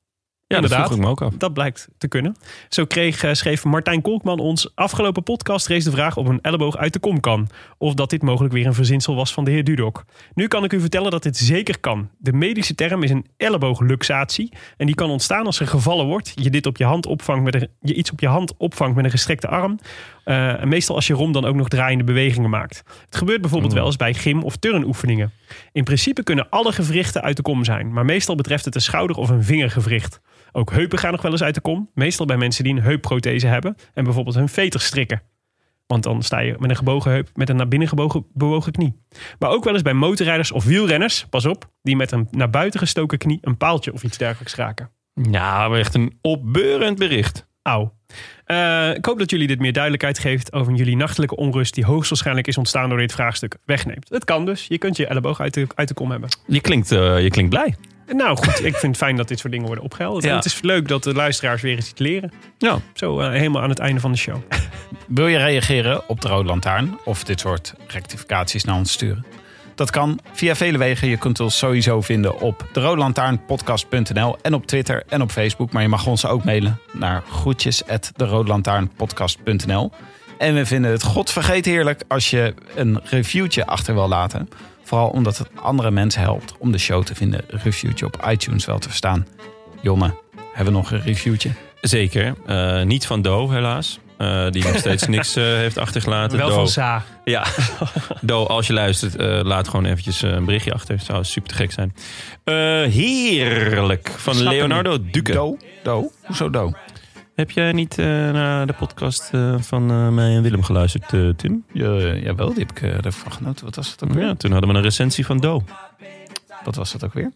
Ja, dat Inderdaad. vroeg ik me ook af. Dat blijkt te kunnen. Zo kreeg, eh, schreef Martijn Kolkman ons afgelopen podcast rees de vraag of een elleboog uit de kom kan. Of dat dit mogelijk weer een verzinsel was van de heer Dudok. Nu kan ik u vertellen dat dit zeker kan. De medische term is een elleboogluxatie. En die kan ontstaan als er gevallen wordt. Je, dit op je, hand opvangt met een, je iets op je hand opvangt met een gestrekte arm. Eh, en meestal als je rom dan ook nog draaiende bewegingen maakt. Het gebeurt bijvoorbeeld wel eens bij gym- of turnoefeningen. In principe kunnen alle gewrichten uit de kom zijn. Maar meestal betreft het een schouder- of een vingergewricht. Ook heupen gaan nog wel eens uit de kom. Meestal bij mensen die een heupprothese hebben. En bijvoorbeeld hun veter strikken. Want dan sta je met een gebogen heup, met een naar binnen gebogen, bewogen knie. Maar ook wel eens bij motorrijders of wielrenners, pas op, die met een naar buiten gestoken knie een paaltje of iets dergelijks raken. Ja, echt een opbeurend bericht. Auw. Eh, ik hoop dat jullie dit meer duidelijkheid geeft over jullie nachtelijke onrust die hoogstwaarschijnlijk is ontstaan door dit vraagstuk wegneemt. Het kan dus. Je kunt je elleboog uit de, uit de kom hebben. Je klinkt, eh, je klinkt blij. Nou goed, ik vind het fijn dat dit soort dingen worden opgehelderd. Ja. En het is leuk dat de luisteraars weer eens iets leren. Ja. Zo eh, helemaal aan het einde van de show. Wil je reageren op de Rode Lantaarn of dit soort rectificaties naar ons sturen? Dat kan via vele wegen. Je kunt ons sowieso vinden op de en op Twitter en op Facebook. Maar je mag ons ook mailen naar groetjes En we vinden het godvergeet heerlijk als je een reviewtje achter wil laten. Vooral omdat het andere mensen helpt om de show te vinden. Een reviewtje op iTunes wel te verstaan. Jonne, hebben we nog een reviewtje? Zeker. Eh, niet van Do, helaas. Eh, die nog steeds niks eh, heeft achtergelaten. Wel Do, van Sa. Ja. Do, als je luistert, eh, laat gewoon eventjes een berichtje achter. Zou super te gek zijn. Eh, heerlijk. Van Snap Leonardo Duque. Do? Do? Hoezo Do? Heb jij niet eh, naar de podcast eh, van eh, mij en Willem geluisterd, Tim? Ja, jawel, die heb ik ervan genoten. Wat was het ook weer? Ja, toen hadden we een recensie van Do. Wat was dat ook weer?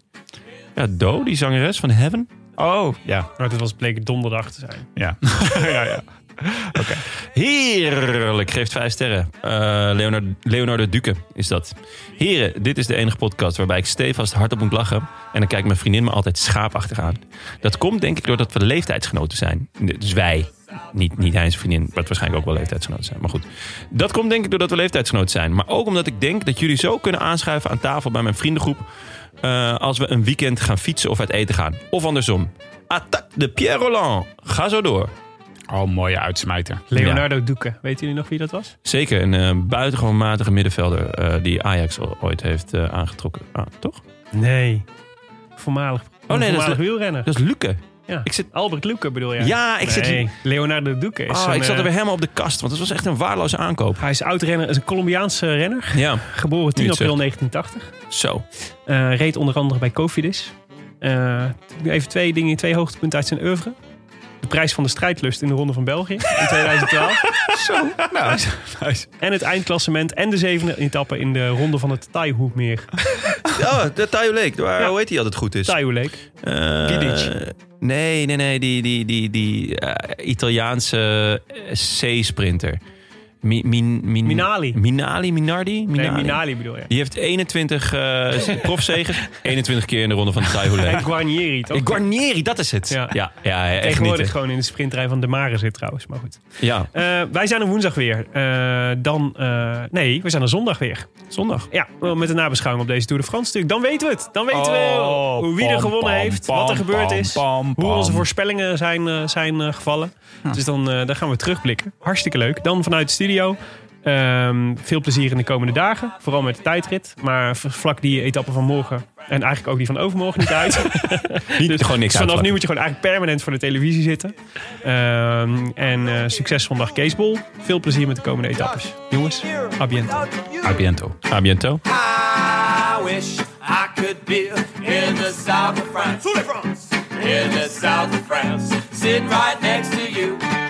Ja, Do, die zangeres van Heaven. Oh, ja. Maar dit was bleek donderdag te zijn. Ja. ja, ja. Heerlijk, geeft vijf sterren. Eh, Leonardo, Leonardo is dat. Heren, dit is de enige podcast waarbij ik stevast hardop moet lachen. En dan kijkt mijn vriendin me altijd schaapachtig aan. Dat komt denk ik doordat we leeftijdsgenoten zijn. Dus wij. Niet, niet hij en zijn vriendin, wat waarschijnlijk ook wel leeftijdsgenoten zijn. Maar goed, dat komt denk ik doordat we leeftijdsgenoten zijn. Maar ook omdat ik denk dat jullie zo kunnen aanschuiven aan tafel bij mijn vriendengroep. eh, als we een weekend gaan fietsen of uit eten gaan. Of andersom. Attaque de Pierre Roland. Ga zo door. Oh, mooie uitsmijter. Leonardo Duque. Weten jullie nog wie dat was? Zeker, een eh, buitengewoon matige middenvelder eh, die Ajax ooit heeft eh, aangetrokken. Ah, toch? Nee. Voormalig, dat is voormalig Le- wielrenner. Dat is Luke. Ja. Ik zit... Albert Luque bedoel je? Ja, ik zit- Nee, Leonardo Duque is Oh, een, ik zat er weer helemaal op de kast, want het was echt een waardeloze aankoop. Hij is oud-renner, is een Colombiaanse renner. Ja, Geboren 10 Nu het april zegt. 1980. zo. Eh, reed onder andere bij Cofidis. Eh, even twee dingen, twee hoogtepunten uit zijn oeuvre. De prijs van de strijdlust in de Ronde van België in 2012. Zo, nou, nice. en het eindklassement en de zevende etappe in de Ronde van het Taihoemeer. Oh, de Lake, waar, Ja. hoe heet die altijd goed is? Lake. Eh. Nee, nee, nee, die, die, die, die eh, Italiaanse eh, C-sprinter. Mi, min, min, Minali. Minali, Minardi? Nee, Minali bedoel je. Die heeft 21 uh, profzegers, 21 keer in de ronde van de Lake. En Guarnieri, toch? Eh, Guarnieri, dat is het. Ja. Ja, ja, echt Tegenwoordig niet. gewoon in de sprintrij van de Mare zit trouwens, maar goed. Ja, Eh, wij zijn er woensdag weer. Eh, dan, eh, nee, we zijn er zondag weer. zondag. Ja, met een nabeschouwing op deze Tour de France natuurlijk. Dan weten we het. Dan weten we Oh, hoe wie er gewonnen pam, heeft, pam, wat er gebeurd pam, is, hoe onze voorspellingen zijn, eh, zijn eh, gevallen. Dus dan, eh, dan gaan we terugblikken. Hartstikke leuk. Dan vanuit de studio. Ehm, veel plezier in de komende dagen. Vooral met de tijdrit. Maar vlak die etappe van morgen. En eigenlijk ook die van overmorgen niet uit. Niet, Dus gewoon niks dus vanaf nu moet je gewoon eigenlijk permanent voor de televisie zitten. Ehm, en eh, succes zondag Keesbol. Veel plezier met de komende etappes. Jongens, a biento. A biento. A biento. I wish I could be in the south of France. In the south of France. Sitting right